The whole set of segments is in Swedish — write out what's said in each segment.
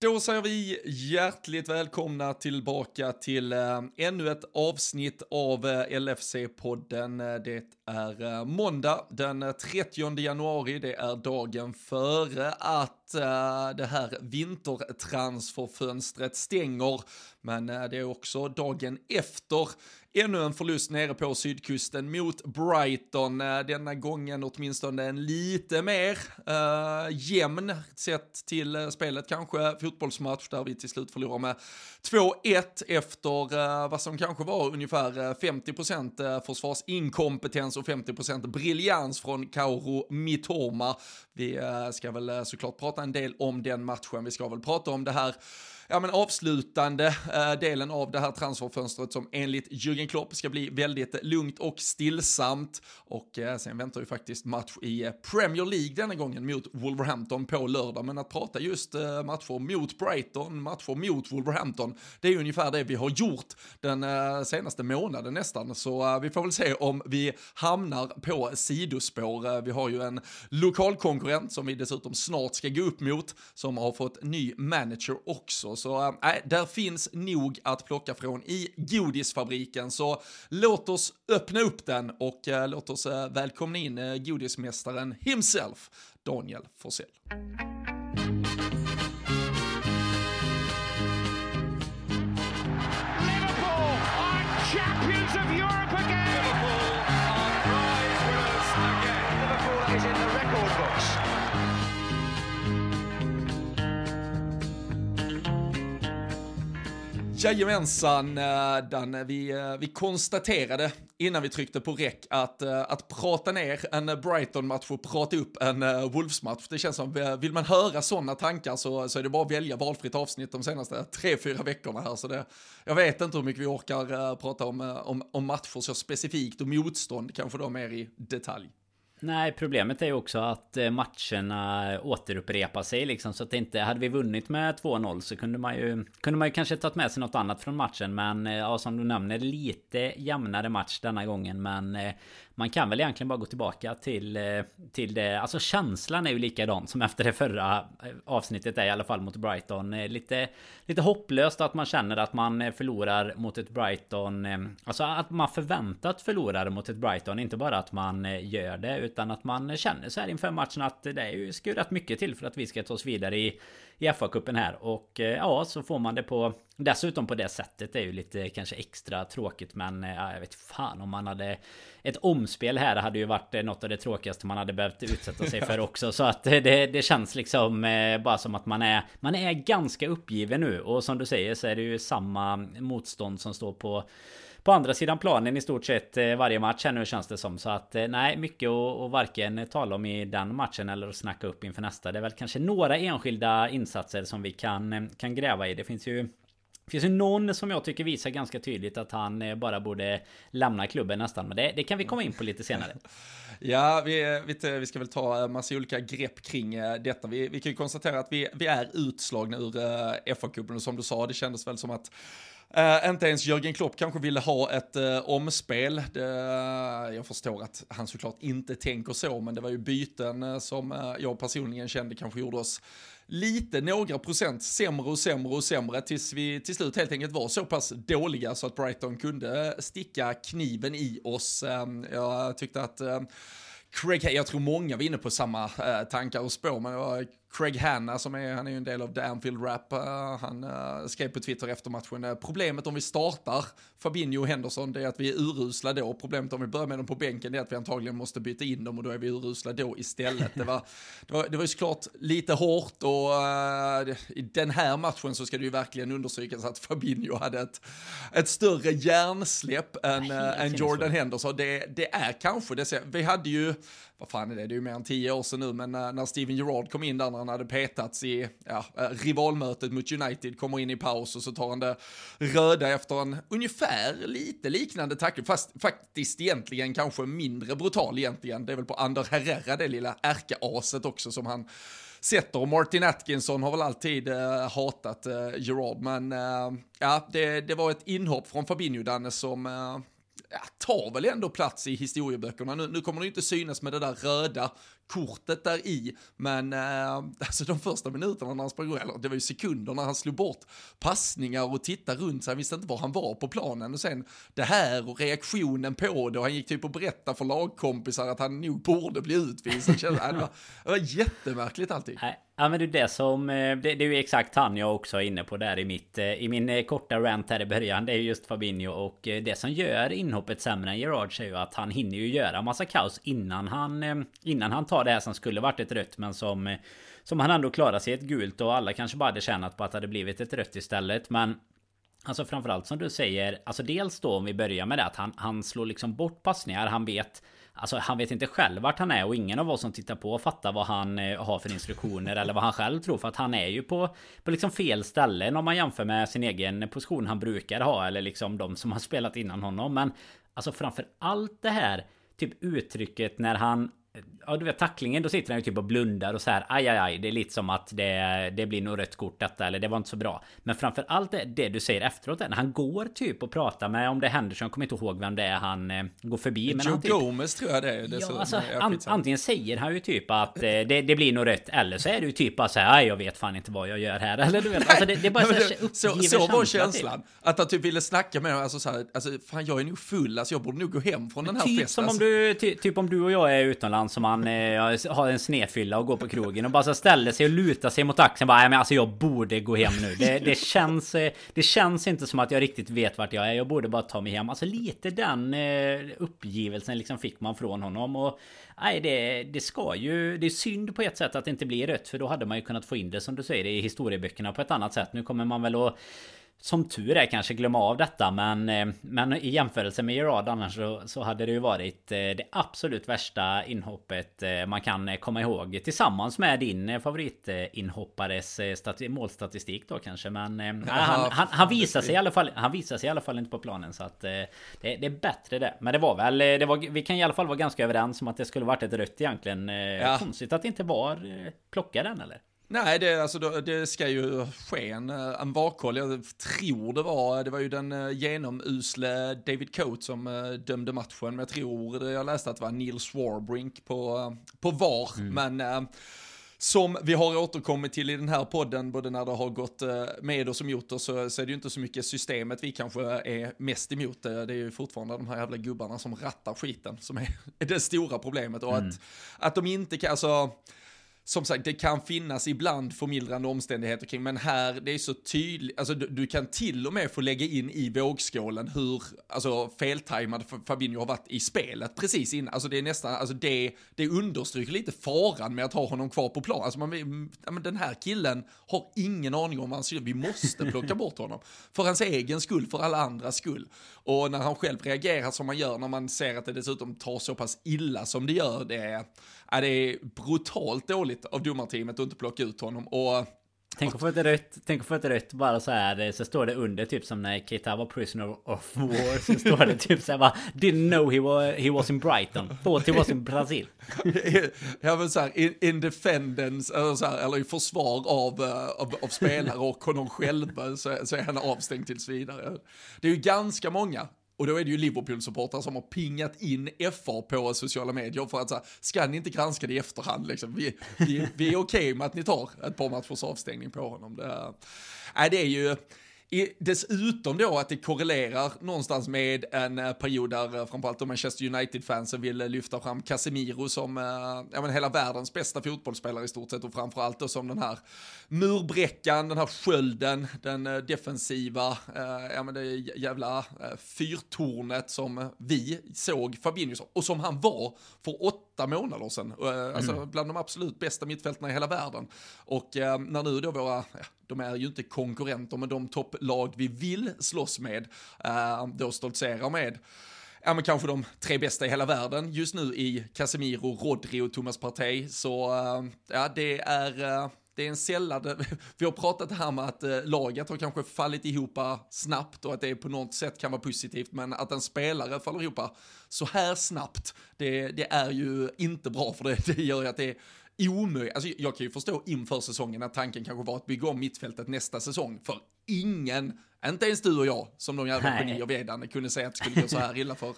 Då säger vi hjärtligt välkomna tillbaka till äh, ännu ett avsnitt av eh, äh, LFC-podden. Det är äh, måndag den 30 januari, det är dagen före att äh, det här vintertransferfönstret stänger. Men äh, det är också dagen efter ännu en förlust nere på sydkusten mot Brighton. Eh, denna gången åtminstone en lite mer uh, jämn sett till eh, spelet kanske. Fotbollsmatch där vi till slut förlorar med 2-1 efter uh, vad som kanske var ungefär 50% försvarsinkompetens och 50% briljans från Kauro Mitoma. Vi uh, ska väl såklart prata en del om den matchen. Vi ska väl prata om det här ja, men avslutande eh, delen av det här transferfönstret som enligt Jürgen Klopp ska bli väldigt lugnt och stillsamt. Och eh, sen väntar ju faktiskt match i eh, Premier League denna gången mot Wolverhampton på lördag. Men att prata just eh, matcher mot Brighton, matcher mot Wolverhampton, det är ju ungefär det vi har gjort den eh, senaste månaden nästan. Så eh, vi får väl se om vi hamnar på sidospår. vi har ju en lokal konkurrent som vi dessutom snart ska gå upp mot, som har fått ny manager också. Så äh, där finns nog att plocka från i godisfabriken. Så låt oss öppna upp den och äh, låt oss äh, välkomna in äh, godismästaren himself, Daniel Forsell. Jajamensan, eh, Dan, vi, eh, vi konstaterade innan vi tryckte på räck att, eh, att prata ner en Brighton-match och prata upp en Wolves-match, det känns som, vill man höra sådana tankar så, så är det bara att välja valfritt avsnitt de senaste tre, fyra veckorna här. Så det, jag vet inte hur mycket vi orkar prata om, om, om matcher så specifikt och motstånd, kanske då mer i detalj. Nej, problemet är ju också att eh, matcherna återupprepar sig liksom. Så att det inte... Hade vi vunnit med 2-0 så kunde man ju... Kunde man ju kanske tagit med sig något annat från matchen. Men eh, ja, som du nämner, lite jämnare match denna gången. Men eh, man kan väl egentligen bara gå tillbaka till, eh, till det. Alltså känslan är ju likadan som efter det förra eh, avsnittet är i alla fall mot Brighton. Eh, lite, lite hopplöst att man känner att man förlorar mot ett Brighton. Alltså att man förväntat förlorar mot ett Brighton. Inte bara att man gör det utan att man känner så här inför matchen att det är ju skurat mycket till för att vi ska ta oss vidare i, i FA-cupen här. Och ja, så får man det på Dessutom på det sättet är ju lite kanske extra tråkigt men ja, jag vet fan om man hade Ett omspel här hade ju varit något av det tråkigaste man hade behövt utsätta sig för också. Så att det, det känns liksom bara som att man är Man är ganska uppgiven nu. Och som du säger så är det ju samma motstånd som står på på andra sidan planen i stort sett eh, varje match här nu känns det som. Så att eh, nej, mycket att, varken tala om i den matchen eller att snacka upp inför nästa. Det är väl kanske några enskilda insatser som vi kan, eh, kan gräva i. Det finns ju det finns ju någon som jag tycker visar ganska tydligt att han bara borde lämna klubben nästan. Men det, det kan vi komma in på lite senare. Ja, vi, vi, vi ska väl ta massa olika grepp kring detta. Vi, vi kan ju konstatera att vi, vi är utslagna ur FA-cupen och som du sa, det kändes väl som att Uh, inte ens Jörgen Klopp kanske ville ha ett uh, omspel. Det, uh, jag förstår att han såklart inte tänker så, men det var ju byten som jag personligen kände kanske gjorde oss lite, några procent sämre och sämre och sämre tills vi till slut helt enkelt var så pass dåliga så att Brighton kunde sticka kniven i oss. Ehm, jag tyckte att ehm, Craig, jag tror många var inne på samma tankar och spår, men det var Craig Hanna som är, han är ju en del av The Anfield Rap, uh, han uh, skrev på Twitter efter matchen, uh, problemet om vi startar Fabinho och Henderson det är att vi är urusla då, problemet om vi börjar med dem på bänken är att vi antagligen måste byta in dem och då är vi urusla då istället. Det var, det var, det var ju såklart lite hårt och i den här matchen så ska det ju verkligen understrykas att Fabinho hade ett, ett större hjärnsläpp än, än Jordan Henderson. Det, det är kanske det, vi hade ju vad fan är det, det är ju mer än tio år sedan nu, men när, när Steven Gerrard kom in där när han hade petats i ja, eh, rivalmötet mot United, kommer in i paus och så tar han det röda efter en ungefär lite liknande tackling, fast faktiskt egentligen kanske mindre brutal egentligen. Det är väl på Ander Herrera, det lilla ärkeaset också som han sätter. Och Martin Atkinson har väl alltid eh, hatat eh, Gerard, men eh, ja, det, det var ett inhopp från Fabinho Danne som eh, ja, tar väl ändå plats i historieböckerna. Nu, nu kommer det inte synas med det där röda kortet där i, men eh, alltså de första minuterna när han sprang, eller det var ju sekunder när han slog bort passningar och tittade runt sig, han visste inte var han var på planen och sen det här och reaktionen på det och han gick typ och berättade för lagkompisar att han nog borde bli utvisad. Det var, det var jättemärkligt allting. Ja men det är det som... Eh, det, det är ju exakt han jag också är inne på där i mitt... Eh, I min eh, korta rant här i början. Det är just Fabinho och det som gör inhoppet sämre än Gerard är ju att han hinner ju göra massa kaos innan han... Innan han tar det här som skulle varit ett rött men som... Eh, som han ändå klarar sig ett gult och alla kanske bara hade tjänat på att det hade blivit ett rött istället. Men... Alltså framförallt som du säger, alltså dels då om vi börjar med det att han, han slår liksom bort passningar, han vet Alltså han vet inte själv vart han är och ingen av oss som tittar på fattar vad han eh, har för instruktioner eller vad han själv tror. För att han är ju på, på liksom fel ställen om man jämför med sin egen position han brukar ha eller liksom de som har spelat innan honom. Men alltså framför allt det här typ uttrycket när han Ja du vet tacklingen då sitter han ju typ och blundar och så här aj aj aj. Det är lite som att det, det blir nog rött kort detta eller det var inte så bra. Men framför allt det, det du säger efteråt när han går typ och pratar med om det händer så jag kommer inte ihåg vem det är han eh, går förbi men Joe han typ, Gomez tror jag det är. Det Ja så, alltså an, antingen säger han ju typ att eh, det, det blir nog rött Eller så är det ju typ bara så här jag vet fan inte vad jag gör här. Eller du vet alltså det, det är bara så, här, så, så var känslan. Typ. Att han typ ville snacka med honom alltså så här, alltså fan jag är nog full alltså jag borde nog gå hem från den här typ festen. som om du, ty, typ om du och jag är utomlands som man eh, har en snefylla och går på krogen och bara så ställer sig och lutar sig mot axeln bara, men alltså jag borde gå hem nu. Det, det känns eh, Det känns inte som att jag riktigt vet vart jag är. Jag borde bara ta mig hem. Alltså lite den eh, uppgivelsen liksom fick man från honom och Nej det, det ska ju Det är synd på ett sätt att det inte blir rött för då hade man ju kunnat få in det som du säger i historieböckerna på ett annat sätt. Nu kommer man väl att som tur är kanske glömma av detta men, eh, men i jämförelse med Gerard annars så, så hade det ju varit eh, det absolut värsta inhoppet eh, man kan komma ihåg Tillsammans med din favoritinhoppares målstatistik då kanske men han, han, han, visar sig i alla fall Han visar sig i alla fall inte på planen så att det, det är bättre det Men det var väl det var, Vi kan i alla fall vara ganska överens om att det skulle varit ett rött egentligen ja. Konstigt att det inte var plocka den eller? Nej, det, alltså, det ska ju ske en, en vakkoll. Jag tror det var, det var ju den eh, genomusle David Coates som eh, dömde matchen. Men jag tror, jag läste att det var Neil Swarbrink på, eh, på VAR. Mm. Men som vi har återkommit till i den här podden, både när det har gått med oss och emot oss, så, så är det ju inte så mycket systemet vi kanske är mest emot. Det är ju fortfarande de här jävla gubbarna som rattar skiten som är det stora problemet. Och mm. att, att de inte kan, alltså som sagt, det kan finnas ibland förmildrande omständigheter kring, men här, det är så tydligt, alltså du, du, kan till och med få lägga in i vågskålen hur, alltså feltajmad Fabinho har varit i spelet precis innan, alltså det är nästan, alltså det, det understryker lite faran med att ha honom kvar på plan, alltså man, ja, men den här killen har ingen aning om vad han ska, vi måste plocka bort honom. För hans egen skull, för alla andras skull. Och när han själv reagerar som han gör, när man ser att det dessutom tar så pass illa som det gör, det är, ja, det är brutalt dåligt av domarteamet att inte plocka ut honom. Och Tänk att få ett rött, tänk att få ett rött bara så här Så står det under typ som när Keita var prisoner of war Så står det typ så här bara Didn't know he was, he was in Brighton. Thought he was in Brazil. Ja men så här, in, in defendance eller, så här, eller i försvar av, uh, av, av, spelare och honom själva så, så är han avstängd tills vidare. Det är ju ganska många och då är det ju Liverpool-supportrar som har pingat in FA på sociala medier för att säga, ska ni inte granska det i efterhand liksom? Vi, vi, vi är okej okay med att ni tar ett par matchers avstängning på honom. Det, äh, det är ju, i, dessutom då att det korrelerar någonstans med en eh, period där eh, framförallt framförallt Manchester United-fansen vill eh, lyfta fram Casemiro som ja, men hela världens bästa fotbollsspelare i stort sett och framförallt då som den här murbräckan, den här skölden, den defensiva, ja men det jävla fyrtornet som vi såg Fabinho som, och som han var för åtta månader sedan. Alltså mm. bland de absolut bästa mittfältarna i hela världen. Och när nu då våra, de är ju inte konkurrenter, men de topplag vi vill slåss med, uh, då stoltserar med ja men kanske de tre bästa i hela världen just nu i Casemiro, Rodri och Thomas Partey. Så ja, det är, det är en sällad, vi har pratat här med att uh, laget har kanske fallit ihop snabbt och att det på något sätt kan vara positivt, men att en spelare faller ihop så här snabbt, det, det är ju inte bra för det, det gör ju att det är omöjligt. Alltså jag kan ju förstå inför säsongen att tanken kanske var att bygga om mittfältet nästa säsong. För ingen, inte ens du och jag, som de jävla genier vi är, kunde säga att det skulle gå så här illa för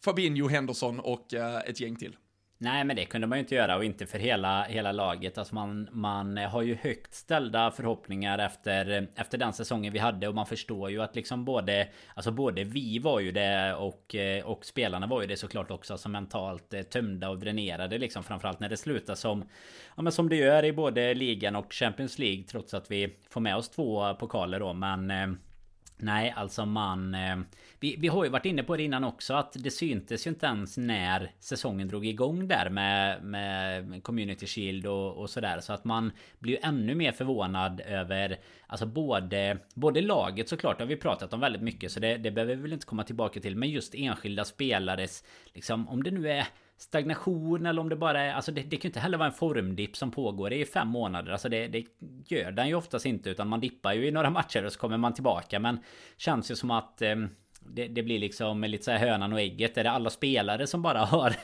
Fabinho, Henderson och uh, ett gäng till. Nej men det kunde man ju inte göra och inte för hela, hela laget. Alltså man, man har ju högt ställda förhoppningar efter, efter den säsongen vi hade och man förstår ju att liksom både Alltså både vi var ju det och, och spelarna var ju det såklart också. Alltså mentalt eh, tömda och dränerade liksom framförallt när det slutar som Ja men som det gör i både ligan och Champions League trots att vi får med oss två pokaler då men eh, Nej, alltså man... Eh, vi, vi har ju varit inne på det innan också att det syntes ju inte ens när säsongen drog igång där med, med Community Shield och, och sådär. Så att man blir ju ännu mer förvånad över Alltså både, både laget såklart har vi pratat om väldigt mycket så det, det behöver vi väl inte komma tillbaka till. Men just enskilda spelares liksom om det nu är stagnation eller om det bara är... Alltså det, det kan ju inte heller vara en formdipp som pågår i fem månader. Alltså det, det gör den ju oftast inte utan man dippar ju i några matcher och så kommer man tillbaka. Men känns ju som att... Eh, det, det, blir liksom lite så här hönan och ägget. Är det alla spelare som bara har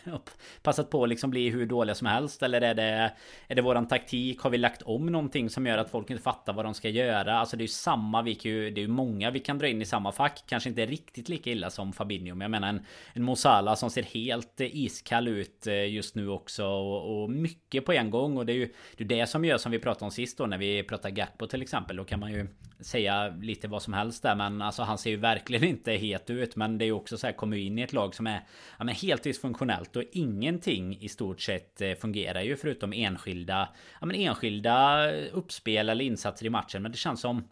passat på att liksom bli hur dåliga som helst? Eller är det, är det våran taktik? Har vi lagt om någonting som gör att folk inte fattar vad de ska göra? Alltså det är ju samma, vi kan ju, det är ju många vi kan dra in i samma fack. Kanske inte riktigt lika illa som Fabinho. Men jag menar en, en Mosala som ser helt eh, iskall ut eh, just nu också. Och, och, mycket på en gång. Och det är ju det, är det som gör som vi pratade om sist då när vi pratade Gakpo till exempel. Då kan man ju säga lite vad som helst där. Men alltså han ser ju verkligen inte het ut. Men det är ju också så här, kommer in i ett lag som är ja, men helt dysfunktionellt. Och ingenting i stort sett eh, fungerar ju förutom enskilda, ja, men enskilda eh, uppspel eller insatser i matchen. Men det känns som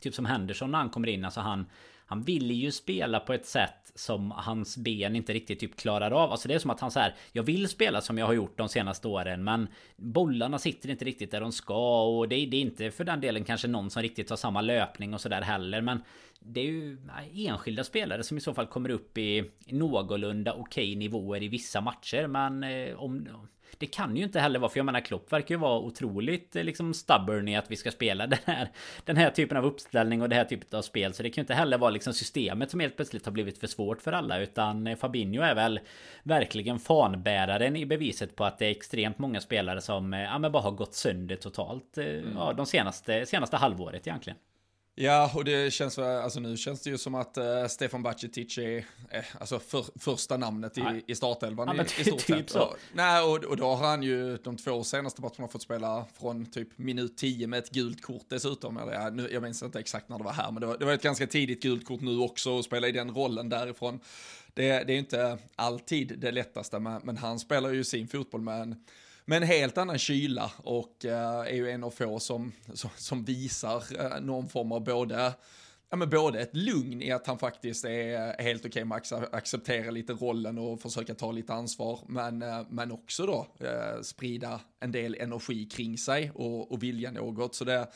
Typ som Henderson när han kommer in, alltså han han vill ju spela på ett sätt som hans ben inte riktigt typ klarar av. Alltså det är som att han så här, jag vill spela som jag har gjort de senaste åren men bollarna sitter inte riktigt där de ska och det är, det är inte för den delen kanske någon som riktigt har samma löpning och sådär heller men det är ju enskilda spelare som i så fall kommer upp i någorlunda okej nivåer i vissa matcher men eh, om det kan ju inte heller vara, för jag menar Klopp verkar ju vara otroligt eh, liksom stubborn i att vi ska spela den här, den här typen av uppställning och det här typet av spel. Så det kan ju inte heller vara liksom systemet som helt plötsligt har blivit för svårt för alla. Utan eh, Fabinho är väl verkligen fanbäraren i beviset på att det är extremt många spelare som eh, ja, men bara har gått sönder totalt mm. ja, de senaste, senaste halvåret egentligen. Ja, och det känns, alltså nu känns det ju som att uh, Stefan Bacicic är eh, alltså för, första namnet i, i startelvan ja, i, i stort typ sett. Och, nej, och, och då har han ju de två senaste matcherna fått spela från typ minut 10 med ett gult kort dessutom. Eller, ja, nu, jag minns inte exakt när det var här, men det var, det var ett ganska tidigt gult kort nu också och spela i den rollen därifrån. Det, det är inte alltid det lättaste, men, men han spelar ju sin fotboll med en med en helt annan kyla och eh, är ju en av få som, som, som visar eh, någon form av både ja, men både ett lugn i att han faktiskt är helt okej okay med att acceptera lite rollen och försöka ta lite ansvar, men, eh, men också då sprida en del energi kring sig och, och vilja något. Så det,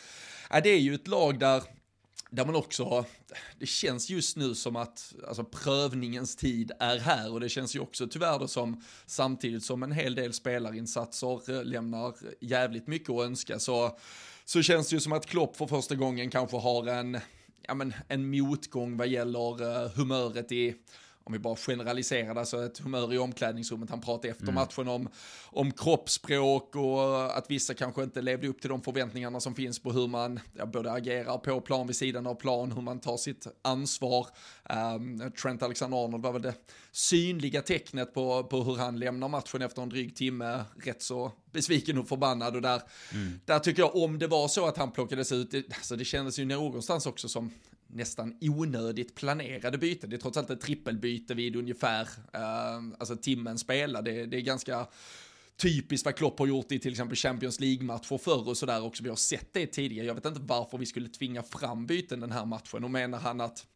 ja, det är ju ett lag där där man också har, det känns just nu som att alltså, prövningens tid är här. Och det känns ju också tyvärr då som samtidigt som en hel del spelarinsatser eh, lämnar jävligt mycket att önska så, så känns det ju som att Klopp för första gången kanske har en, ja, men, en motgång vad gäller uh, humöret i om vi bara generaliserar, alltså ett humör i omklädningsrummet. Han pratade efter mm. matchen om, om kroppsspråk och att vissa kanske inte levde upp till de förväntningarna som finns på hur man ja, både agerar på plan vid sidan av plan, hur man tar sitt ansvar. Um, Trent Alexander-Arnold var väl det synliga tecknet på, på hur han lämnar matchen efter en dryg timme, rätt så besviken och förbannad och där, mm. där tycker jag om det var så att han plockades ut, det, alltså det kändes ju någonstans också som nästan onödigt planerade byten. Det är trots allt ett trippelbyte vid ungefär uh, alltså timmen spela. Det, det är ganska typiskt vad Klopp har gjort i till exempel Champions League-matcher förr och sådär också. Vi har sett det tidigare. Jag vet inte varför vi skulle tvinga fram byten den här matchen och menar han att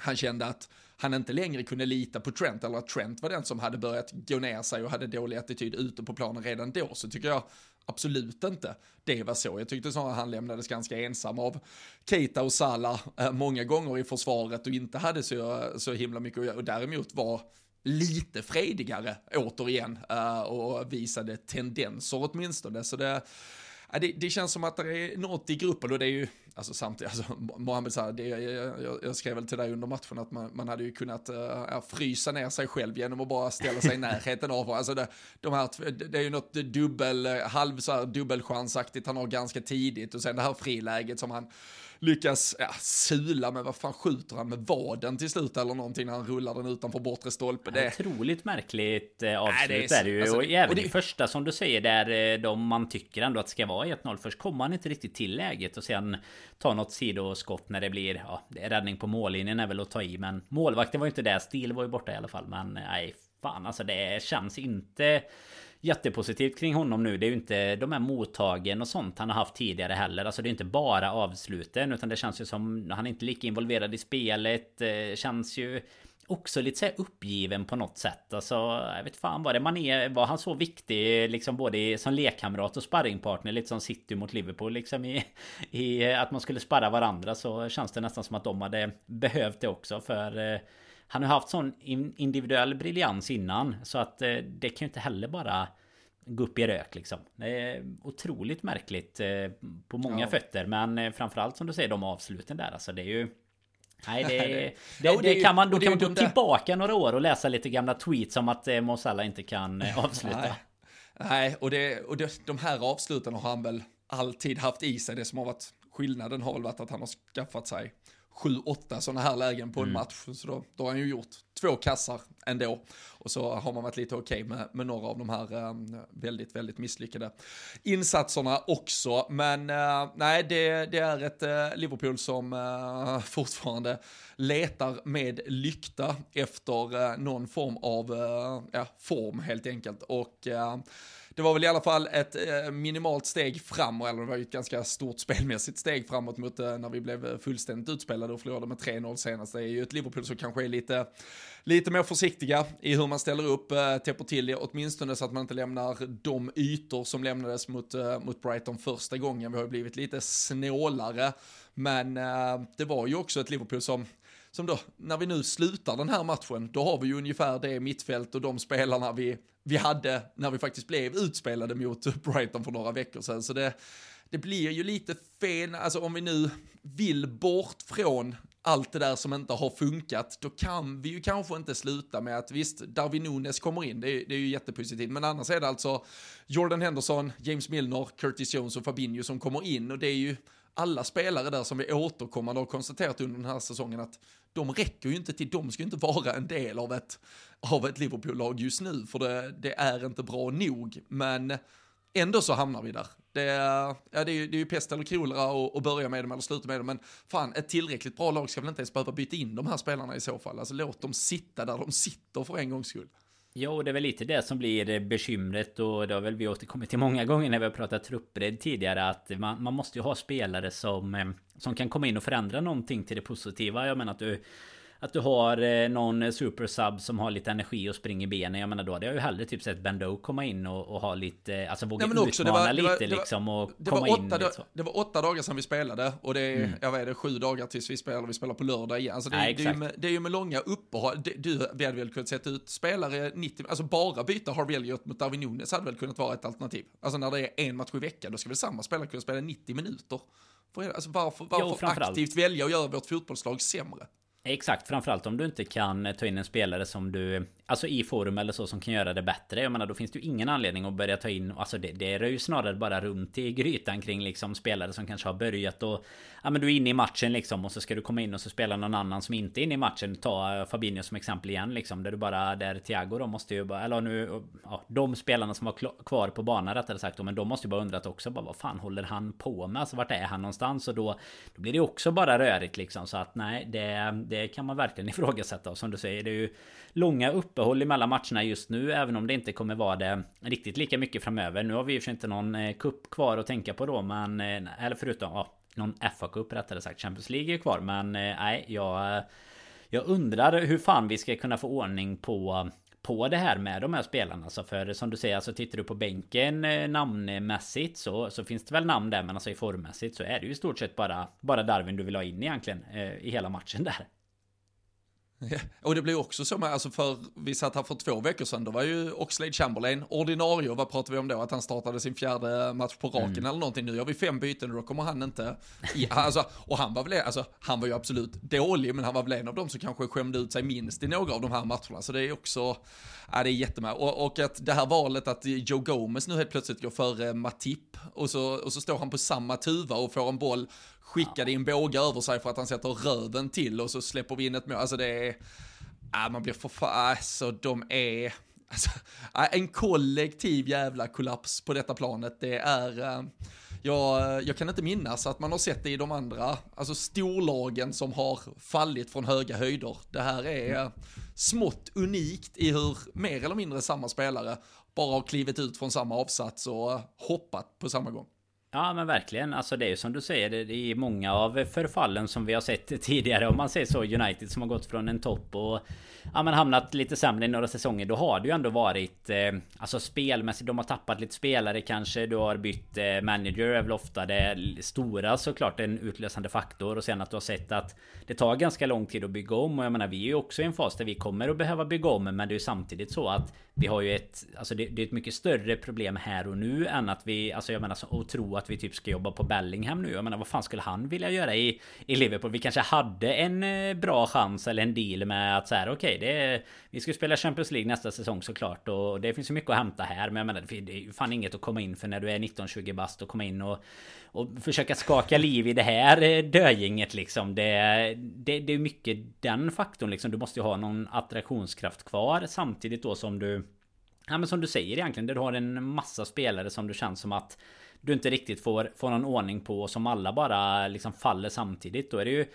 han kände att han inte längre kunde lita på Trent eller att Trent var den som hade börjat gå ner sig och hade dålig attityd ute på planen redan då så tycker jag absolut inte det var så. Jag tyckte snarare han lämnades ganska ensam av Keita och Salah eh, många gånger i försvaret och inte hade så, så himla mycket att göra och däremot var lite fredigare återigen eh, och visade tendenser åtminstone. Så det, det, det, känns som att det är något i gruppen och det är ju, alltså samtidigt, alltså Mohamed Salah, det, jag, jag, jag, skrev väl till dig under matchen att man, man hade ju kunnat uh, frysa ner sig själv genom att bara ställa sig i närheten av, alltså det, de här, det är ju något dubbel, halv så här dubbelchansaktigt han har ganska tidigt och sen det här friläget som han lyckas ja, sula med, vad fan skjuter han med vaden till slut eller någonting när han rullar den utanför bortre stolpe. Det är otroligt märkligt eh, avslut Nej, det är, är det ju. Alltså, och även och det... i första som du säger där eh, de man tycker ändå att det ska vara 1-0. Först kommer han inte riktigt till läget och sen tar något sidoskott när det blir ja, räddning på mållinjen är väl att ta i. Men målvakten var ju inte där. Stil var ju borta i alla fall. Men nej, fan alltså det känns inte jättepositivt kring honom nu. Det är ju inte de här mottagen och sånt han har haft tidigare heller. Alltså det är inte bara avsluten utan det känns ju som han är inte lika involverad i spelet. Eh, känns ju också lite så uppgiven på något sätt. Alltså, jag vet fan vad det man är. Var han så viktig liksom både som lekkamrat och sparringpartner lite som City mot Liverpool liksom i, i att man skulle sparra varandra så känns det nästan som att de hade behövt det också för eh, han har haft sån individuell briljans innan så att eh, det kan ju inte heller bara gå upp i rök liksom. Det är otroligt märkligt eh, på många ja. fötter men eh, framförallt som du säger de avsluten där alltså det är ju Nej det, det, det, det kan man, då kan man gå tillbaka några år och läsa lite gamla tweets om att Mosalla inte kan avsluta. Nej, Nej och, det, och det, de här avsluten har han väl alltid haft i sig. Det som har varit skillnaden har väl varit att han har skaffat sig sju, åtta sådana här lägen på en mm. match. Så då, då har han ju gjort två kassar ändå. Och så har man varit lite okej okay med, med några av de här um, väldigt, väldigt misslyckade insatserna också. Men uh, nej, det, det, är ett uh, Liverpool som uh, fortfarande letar med lykta efter någon form av ja, form helt enkelt. Och det var väl i alla fall ett eh, minimalt steg framåt, eller det var ju ett ganska stort spelmässigt steg framåt mot eh, när vi blev eh, fullständigt utspelade och förlorade med 3-0 senast. Det är ju ett Liverpool som kanske är lite, lite mer försiktiga i hur man ställer upp, täpper till det, åtminstone så att man inte lämnar de ytor som lämnades mot, mot Brighton första gången. Vi har ju blivit lite snålare, men det var ju också ett Liverpool som som då, när vi nu slutar den här matchen, då har vi ju ungefär det mittfält och de spelarna vi, vi hade när vi faktiskt blev utspelade mot Brighton för några veckor sedan. Så det, det blir ju lite fel, alltså om vi nu vill bort från allt det där som inte har funkat, då kan vi ju kanske inte sluta med att visst, Darwin Nunes kommer in, det är, det är ju jättepositivt, men annars är det alltså Jordan Henderson, James Milner, Curtis Jones och Fabinho som kommer in. Och det är ju alla spelare där som vi återkommande har konstaterat under den här säsongen att de räcker ju inte till, de ska ju inte vara en del av ett, av ett Liverpool-lag just nu, för det, det, är inte bra nog. Men ändå så hamnar vi där. Det, ja, det, är, ju, det är ju pest eller kolera att börja med dem eller sluta med dem, men fan, ett tillräckligt bra lag ska väl inte ens behöva byta in de här spelarna i så fall. Alltså låt dem sitta där de sitter för en gångs skull. Jo, det är väl lite det som blir bekymret och det har väl vi återkommit till många gånger när vi har pratat truppbredd tidigare att man, man måste ju ha spelare som, eh, som kan komma in och förändra någonting till det positiva. Jag menar att du att du har eh, någon supersub som har lite energi och springer benen. Jag menar då hade jag ju hellre typ sett Bendo komma in och, och ha lite, alltså våga ja, också, utmana var, lite var, liksom och det komma var in. Åtta, det, det var åtta dagar sedan vi spelade och det är, mm. jag vet det, sju dagar tills vi spelar, vi spelar på lördag igen. Alltså det, ja, det, är, ju med, det är ju med långa uppehåll, du, vi hade väl kunnat sätta ut spelare 90, alltså bara byta Harvey Elliot mot Darwin Nunes hade väl kunnat vara ett alternativ. Alltså när det är en match i veckan, då ska väl samma spelare kunna spela 90 minuter. Alltså varför, varför jo, aktivt välja att göra vårt fotbollslag sämre? Exakt, framförallt om du inte kan eh, ta in en spelare som du Alltså i forum eller så som kan göra det bättre Jag menar då finns det ju ingen anledning att börja ta in Alltså det, det rör ju snarare bara runt i grytan kring liksom spelare som kanske har börjat och Ja men du är inne i matchen liksom och så ska du komma in och så spela någon annan som inte är inne i matchen Ta eh, Fabinho som exempel igen liksom Där du bara Där Thiago då måste ju bara Eller nu ja, De spelarna som var kvar på banan rättare sagt Men de måste ju bara undrat också bara Vad fan håller han på med? Alltså vart är han någonstans? Och då Då blir det också bara rörigt liksom Så att nej det, det det kan man verkligen ifrågasätta Och som du säger det är ju Långa uppehåll mellan matcherna just nu Även om det inte kommer vara det Riktigt lika mycket framöver Nu har vi ju inte någon eh, kupp kvar att tänka på då Men eh, Eller förutom ja, Någon FA-cup rättare sagt Champions League är kvar Men eh, nej jag Jag undrar hur fan vi ska kunna få ordning på på det här med de här spelarna. Alltså för som du säger, alltså tittar du på bänken namnmässigt så, så finns det väl namn där. Men alltså i formmässigt så är det ju i stort sett bara, bara Darwin du vill ha in egentligen. I hela matchen där. Och det blir också så med, alltså för, vi satt här för två veckor sedan, då var ju Oxlade Chamberlain ordinarie, och vad pratar vi om då? Att han startade sin fjärde match på raken mm. eller någonting. Nu gör vi fem byten och då kommer han inte, i, alltså, och han var väl, alltså han var ju absolut dålig, men han var väl en av dem som kanske skämde ut sig minst i några av de här matcherna. Så det är också, ja det är jättemed. Och, och att det här valet att Joe Gomez nu helt plötsligt går före Matip, och så, och så står han på samma tuva och får en boll skickade in båge över sig för att han sätter röven till och så släpper vi in ett mål. Alltså det är, äh, man blir för fan, ah, alltså de är, alltså, ah, en kollektiv jävla kollaps på detta planet. Det är, äh, jag, jag kan inte minnas att man har sett det i de andra, alltså storlagen som har fallit från höga höjder. Det här är smått unikt i hur mer eller mindre samma spelare bara har klivit ut från samma avsats och hoppat på samma gång. Ja men verkligen, alltså det är ju som du säger Det är många av förfallen som vi har sett tidigare Om man säger så. United som har gått från en topp och Ja men hamnat lite sämre i några säsonger. Då har det ju ändå varit eh, Alltså spelmässigt, de har tappat lite spelare kanske. Du har bytt eh, manager är väl ofta det stora såklart En utlösande faktor. Och sen att du har sett att Det tar ganska lång tid att bygga om. Och jag menar vi är ju också i en fas där vi kommer att behöva bygga om. Men det är ju samtidigt så att Vi har ju ett Alltså det, det är ett mycket större problem här och nu än att vi Alltså jag menar och tro att att vi typ ska jobba på Bellingham nu Jag menar vad fan skulle han vilja göra i, i Liverpool? Vi kanske hade en eh, bra chans eller en deal med att så här okej okay, det Vi ska spela Champions League nästa säsong såklart och det finns ju mycket att hämta här Men jag menar det är ju fan inget att komma in för när du är 19-20 bast och komma in och och försöka skaka liv i det här eh, döinget dögänget liksom. Det, det, det är mycket den faktorn liksom. Du måste ju ha någon attraktionskraft kvar samtidigt då som du Ja men som du säger egentligen, Där du har en massa spelare som du känns som att du inte riktigt får, får någon ordning på och som alla bara liksom faller samtidigt. Då är det ju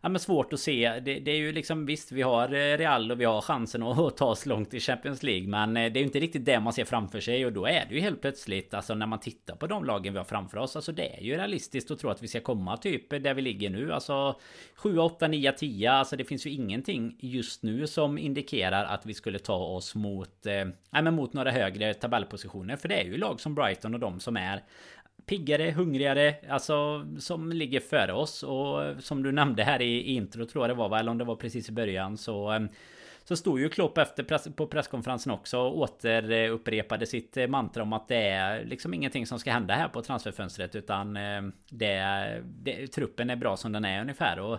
ja, men svårt att se. Det, det, är ju liksom visst, vi har eh, Real och vi har chansen att ta oss långt i Champions League. Men eh, det är ju inte riktigt det man ser framför sig och då är det ju helt plötsligt, alltså när man tittar på de lagen vi har framför oss, alltså det är ju realistiskt att tro att vi ska komma typ där vi ligger nu. Alltså 7, 8, 9, 10. Alltså det finns ju ingenting just nu som indikerar att vi skulle ta oss mot, eh, nej, men mot några högre tabellpositioner. För det är ju lag som Brighton och de som är piggare, hungrigare, alltså som ligger före oss. Och eh, som du nämnde här i intro tror jag det var, eller om det var precis i början så ehm, så stod ju Klopp efter press, på presskonferensen också och återupprepade sitt eh, mantra om att det är liksom ingenting som ska hända här på transferfönstret utan ehm, det, det, truppen är bra som den är ungefär. Och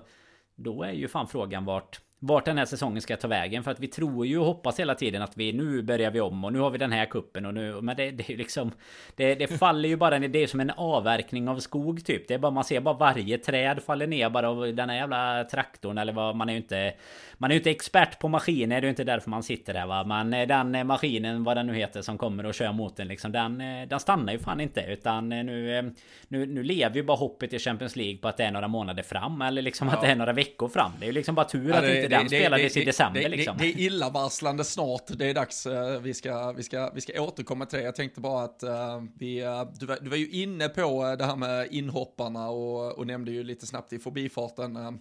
då är ju fan frågan vart vart den här säsongen ska ta vägen. För att vi tror ju och hoppas hela tiden att vi nu börjar vi om och nu har vi den här kuppen och nu... Men det, det är ju liksom... Det, det faller ju bara... Det är som en avverkning av skog typ. Det är bara... Man ser bara varje träd faller ner bara av den här jävla traktorn eller vad... Man är ju inte... Man är ju inte expert på maskiner. Det är ju inte därför man sitter där va. Men den maskinen, vad den nu heter, som kommer och kör mot den liksom. Den, den stannar ju fan inte. Utan nu... Nu, nu lever ju bara hoppet i Champions League på att det är några månader fram. Eller liksom ja. att det är några veckor fram. Det är ju liksom bara tur att inte den spelades i december det, liksom. Det, det är illavarslande snart, det är dags, uh, vi, ska, vi, ska, vi ska återkomma till det. Jag tänkte bara att uh, vi, uh, du, var, du var ju inne på det här med inhopparna och, och nämnde ju lite snabbt i förbifarten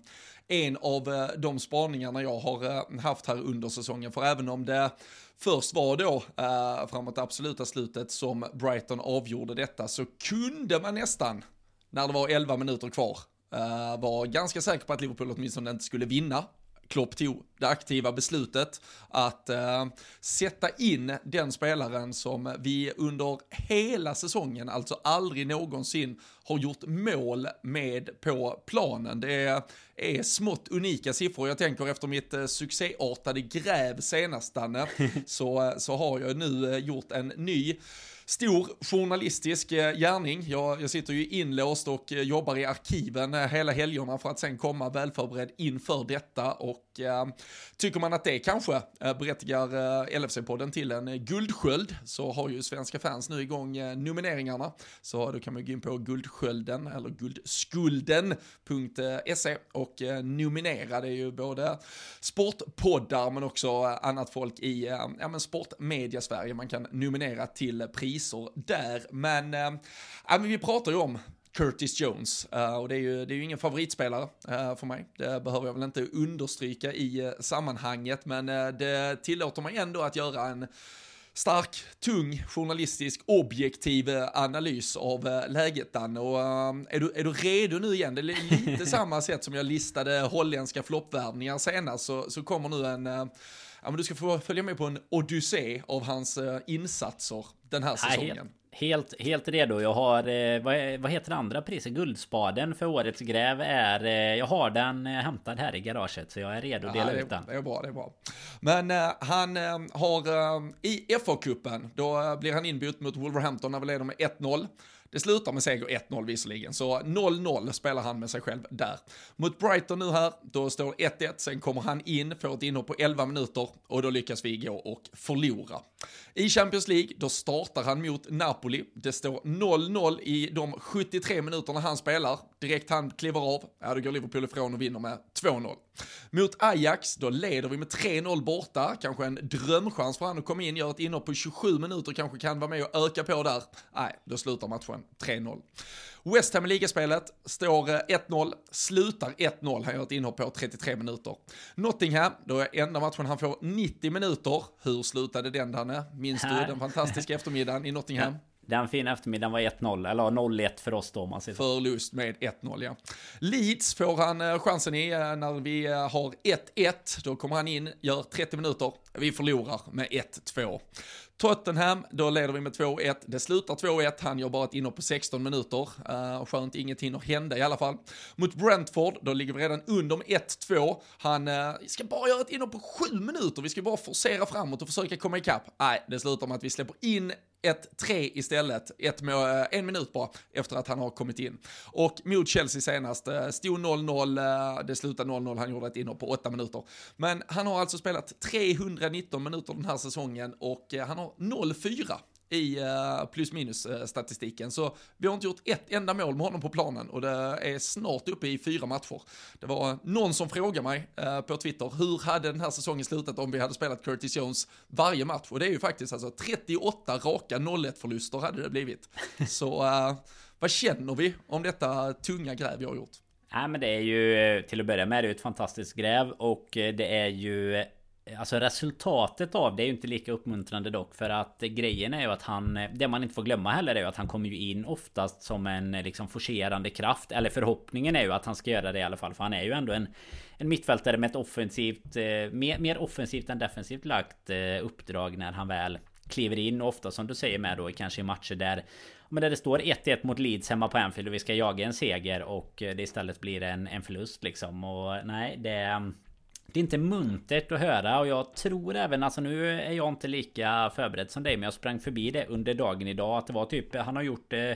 en av de spaningarna jag har haft här under säsongen, för även om det först var då uh, framåt det absoluta slutet som Brighton avgjorde detta så kunde man nästan, när det var 11 minuter kvar, uh, var ganska säker på att Liverpool åtminstone inte skulle vinna Klopp tog det aktiva beslutet att eh, sätta in den spelaren som vi under hela säsongen, alltså aldrig någonsin har gjort mål med på planen. Det är, är smått unika siffror. Jag tänker efter mitt eh, succéartade gräv senast, Danne, så, så har jag nu eh, gjort en ny stor journalistisk eh, gärning. Jag, jag sitter ju inlåst och eh, jobbar i arkiven eh, hela helgerna för att sen komma välförberedd inför detta och Eh, tycker man att det kanske eh, berättigar eh, LFC-podden till en guldsköld så har ju svenska fans nu igång nomineringarna. Så då kan man gå in på guldskölden eller guldskulden.se och nominera. Det är ju både sportpoddar men också annat folk i ja, men sportmedia Sverige man kan nominera till priser där. Men, äh, vi pratar ju om Curtis Jones. Uh, och det är, ju, det är ju ingen favoritspelare uh, för mig. Det behöver jag väl inte understryka i uh, sammanhanget, men det tillåter mig ändå att göra en stark, tung, journalistisk, objektiv analys av läget Danne. Och är, du, är du redo nu igen? Det är lite samma sätt som jag listade holländska floppvärvningar senast, så, så kommer nu en ja, men du ska få följa med på en odyssé av hans insatser den här säsongen. Helt, helt redo. Jag har, eh, vad, vad heter det andra priset? Guldspaden för årets gräv är... Eh, jag har den eh, hämtad här i garaget så jag är redo att dela ja, ut den. Det är bra, det är bra. Men eh, han eh, har eh, i FA-cupen, då blir han inbytt mot Wolverhampton när vi leder med 1-0. Det slutar med seger 1-0 visserligen, så 0-0 spelar han med sig själv där. Mot Brighton nu här, då står 1-1, sen kommer han in, får ett inhopp på 11 minuter och då lyckas vi gå och förlora. I Champions League, då startar han mot Napoli. Det står 0-0 i de 73 minuterna han spelar. Direkt han kliver av, ja då går Liverpool ifrån och vinner med 2-0. Mot Ajax, då leder vi med 3-0 borta. Kanske en drömchans för han att komma in, gör ett inhopp på 27 minuter, kanske kan vara med och öka på där. Nej, då slutar matchen 3-0. West Ham i ligaspelet står 1-0, eh, slutar 1-0, han gör ett inhopp på 33 minuter. Nottingham, då är enda matchen han får 90 minuter. Hur slutade den Danne? Minns du den fantastiska eftermiddagen i Nottingham? Den fina eftermiddagen var 1-0, eller 0-1 för oss då om man säger Förlust med 1-0 ja. Leeds får han eh, chansen i eh, när vi eh, har 1-1. Då kommer han in, gör 30 minuter. Vi förlorar med 1-2. Tottenham, då leder vi med 2-1. Det slutar 2-1, han gör bara ett inhopp på 16 minuter. Uh, skönt, inget hinner hända i alla fall. Mot Brentford, då ligger vi redan under med 1-2. Han uh, ska bara göra ett inhopp på 7 minuter, vi ska bara forcera framåt och försöka komma ikapp. Nej, det slutar med att vi släpper in 1-3 istället, ett med, eh, en minut bara efter att han har kommit in. Och mot Chelsea senast, eh, stod 0-0, eh, det slutade 0-0, han gjorde ett inhopp på 8 minuter. Men han har alltså spelat 319 minuter den här säsongen och han har 0-4 i uh, plus minus uh, statistiken. Så vi har inte gjort ett enda mål med honom på planen och det är snart uppe i fyra matcher. Det var någon som frågade mig uh, på Twitter, hur hade den här säsongen slutat om vi hade spelat Curtis Jones varje match? Och det är ju faktiskt alltså 38 raka 0-1 förluster hade det blivit. Så vad känner vi om detta tunga gräv vi har gjort? Nej men det är ju till att börja med det är ett fantastiskt gräv och det är ju Alltså resultatet av det är ju inte lika uppmuntrande dock för att grejen är ju att han Det man inte får glömma heller är ju att han kommer ju in oftast som en liksom forcerande kraft. Eller förhoppningen är ju att han ska göra det i alla fall för han är ju ändå en En mittfältare med ett offensivt eh, mer, mer offensivt än defensivt lagt eh, uppdrag när han väl kliver in. Ofta som du säger med då kanske i matcher där men där det står 1-1 mot Leeds hemma på Anfield och vi ska jaga en seger och eh, det istället blir en, en förlust liksom. Och nej det det är inte muntert att höra och jag tror även alltså nu är jag inte lika förberedd som dig men jag sprang förbi det under dagen idag att det var typ han har gjort eh,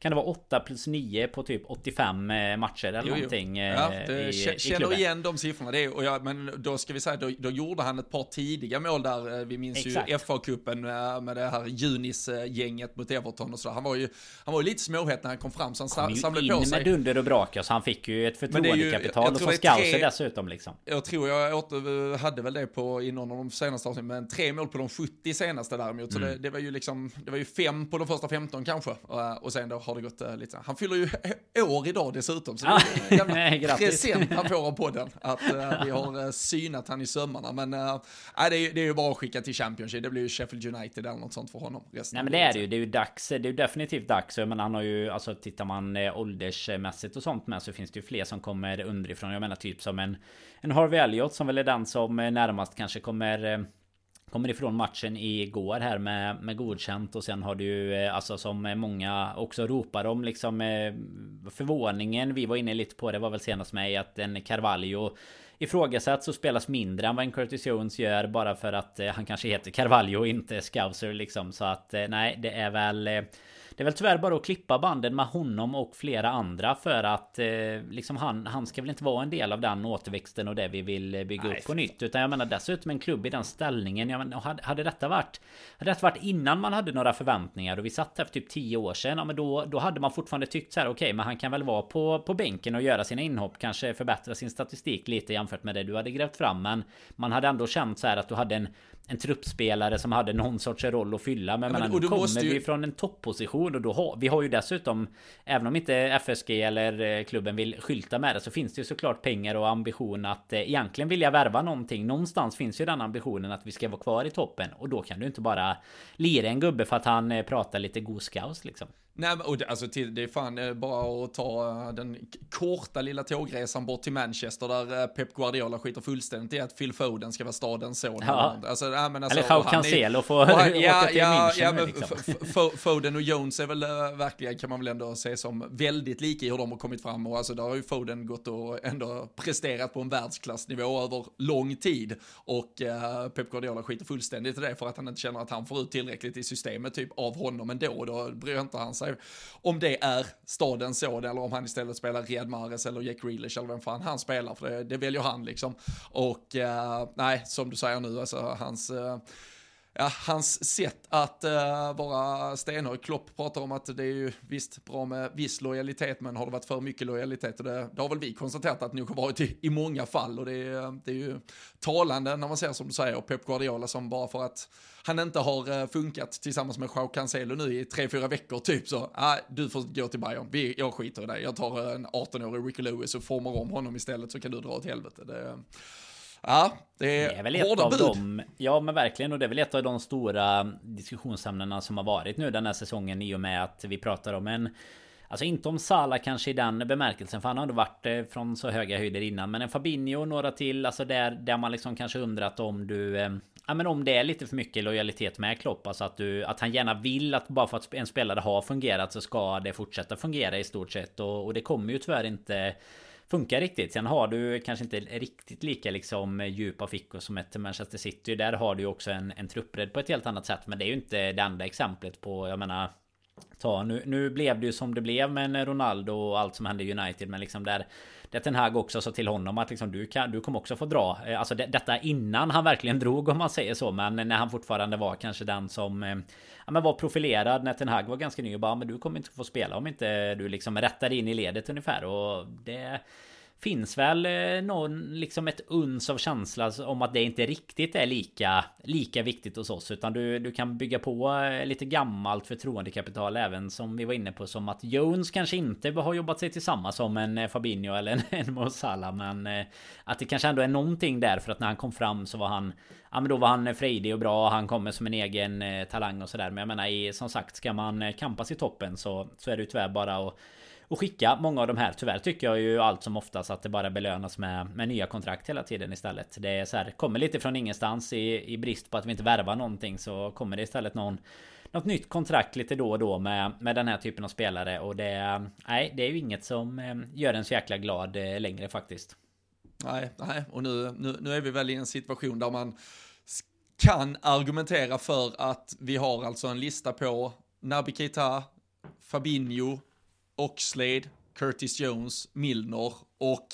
kan det vara 8 plus 9 på typ 85 eh, matcher eller jo, någonting? Ja, eh, det, i, känner i igen de siffrorna. Det är, och jag, men då ska vi säga, då, då gjorde han ett par tidiga mål där. Eh, vi minns Exakt. ju FA-cupen med det här Junis-gänget mot Everton och så. Han var ju, han var ju lite småhet när han kom fram så han kom samlade på sig. med dunder och brak så han fick ju ett förtroendekapital och så scouser dessutom liksom. Jag tror jag åter, hade väl det på i någon av de senaste avsnitten, men tre mål på de 70 senaste däremot. Så mm. det, det, var ju liksom, det var ju fem på de första 15 kanske. Och sen då har det gått uh, lite Han fyller ju år idag dessutom, så det är en jävla present han får av podden. Att uh, vi har uh, synat han i sömmarna. Men uh, det, är, det är ju bara att skicka till Championship. Det blir ju Sheffield United eller något sånt för honom. Nej men det är det ju. Det är ju dags. Det är ju definitivt dags. Men han har ju, alltså tittar man åldersmässigt och sånt med så finns det ju fler som kommer underifrån. Jag menar typ som en, en Harvey Elliot som väl är den som närmast kanske kommer Kommer ifrån matchen igår här med, med godkänt och sen har du ju alltså som många också ropar om liksom eh, förvåningen. Vi var inne lite på det var väl senast mig att en Carvalho ifrågasätts och spelas mindre än vad en Curtis Jones gör bara för att eh, han kanske heter Carvalho och inte Scouser liksom. Så att nej det är väl det är väl tyvärr bara att klippa banden med honom och flera andra för att eh, liksom han, han ska väl inte vara en del av den återväxten och det vi vill eh, bygga Nej, upp på nytt. Utan jag menar dessutom en klubb i den ställningen. Jag menar, hade, hade detta varit Hade detta varit innan man hade några förväntningar och vi satt där för typ 10 år sedan. Ja, men då, då hade man fortfarande tyckt så här okej okay, men han kan väl vara på, på bänken och göra sina inhopp. Kanske förbättra sin statistik lite jämfört med det du hade grävt fram. Men man hade ändå känt så här att du hade en en truppspelare som hade någon sorts roll att fylla. Men, ja, men nu kommer ju... vi från en topposition ambition och då har vi har ju dessutom även om inte FSG eller eh, klubben vill skylta med det så finns det ju såklart pengar och ambition att eh, egentligen vilja värva någonting. Någonstans finns ju den ambitionen att vi ska vara kvar i toppen och då kan du inte bara lira en gubbe för att han eh, pratar lite goskaus liksom. Nej, och det, alltså till, det är fan eh, bara att ta eh, den korta lilla tågresan bort till Manchester där eh, Pep Guardiola skiter fullständigt i att Phil Foden ska vara stadens son. Ja. Alltså, nej, men alltså, Eller Jao Cancelo får åka till ja, nu, men liksom. Foden och Jones är väl verkligen, kan man väl ändå se som väldigt lika i hur de har kommit fram. Och alltså, där har ju Foden gått och ändå presterat på en världsklassnivå över lång tid. Och äh, Pep Guardiola skiter fullständigt i det för att han inte känner att han får ut tillräckligt i systemet typ av honom ändå. Då bryr inte han sig om det är stadens son eller om han istället spelar Riyad Mahrez eller Jack Grealish eller vem fan han spelar. För det, det väljer han liksom. Och äh, nej, som du säger nu, alltså hans... äh, Ja, hans sätt att uh, vara stenhård. Klopp pratar om att det är ju visst bra med viss lojalitet, men har det varit för mycket lojalitet? Och det, det har väl vi konstaterat att det nog har varit i, i många fall. Och det är, det är ju talande när man ser som du säger Pep Guardiola som bara för att han inte har eh, funkat tillsammans med Joao Cancelo nu i tre, fyra veckor typ så, ah, du får gå till Bayern, vi, jag skiter i dig, jag tar en 18-årig Ricky Lewis och formar om honom istället så kan du dra åt helvete. Det, Ja, det Det är, är väl ett av bud. dem. Ja men verkligen. Och det är väl ett av de stora diskussionsämnena som har varit nu den här säsongen i och med att vi pratar om en Alltså inte om Sala kanske i den bemärkelsen för han har ändå varit eh, från så höga höjder innan Men en Fabinho och några till Alltså där, där man liksom kanske undrat om du eh, Ja men om det är lite för mycket lojalitet med Klopp Alltså att du Att han gärna vill att bara för att en spelare har fungerat så ska det fortsätta fungera i stort sett. Och, och det kommer ju tyvärr inte funkar riktigt. Sen har du kanske inte riktigt lika liksom eh, djupa fickor som ett Manchester City. Där har du ju också en, en truppbredd på ett helt annat sätt. Men det är ju inte det enda exemplet på, jag menar Ta nu, nu blev det ju som det blev med Ronaldo och allt som hände i United Men liksom där där Ten Hag också sa till honom att liksom du kan Du kommer också få dra. Eh, alltså det, detta innan han verkligen drog om man säger så Men när han fortfarande var kanske den som eh, Ja men var profilerad när Ten Hag var ganska ny och bara Men du kommer inte få spela om inte du liksom rättar in i ledet ungefär. Och det Finns väl eh, någon liksom ett uns av känsla om att det inte riktigt är lika Lika viktigt hos oss utan du, du kan bygga på eh, lite gammalt förtroendekapital även som vi var inne på som att Jones kanske inte har jobbat sig tillsammans som en eh, Fabinho eller en, en Mo Salah men Att det kanske ändå är någonting där för att när han kom fram så var han Ja men då var han frejdig och bra Han kommer som en egen talang och sådär. Men jag menar som sagt ska man kampas i toppen så, så är det ju tyvärr bara att och skicka många av de här. Tyvärr tycker jag ju allt som oftast att det bara belönas med, med nya kontrakt hela tiden istället. Det är så här, kommer lite från ingenstans i, i brist på att vi inte värvar någonting så kommer det istället någon något nytt kontrakt lite då och då med, med den här typen av spelare och det Nej, det är ju inget som eh, gör en så jäkla glad eh, längre faktiskt. Nej, nej, och nu, nu, nu är vi väl i en situation där man kan argumentera för att vi har alltså en lista på Naby Keita, Fabinho, Oxlade, Curtis Jones, Milner och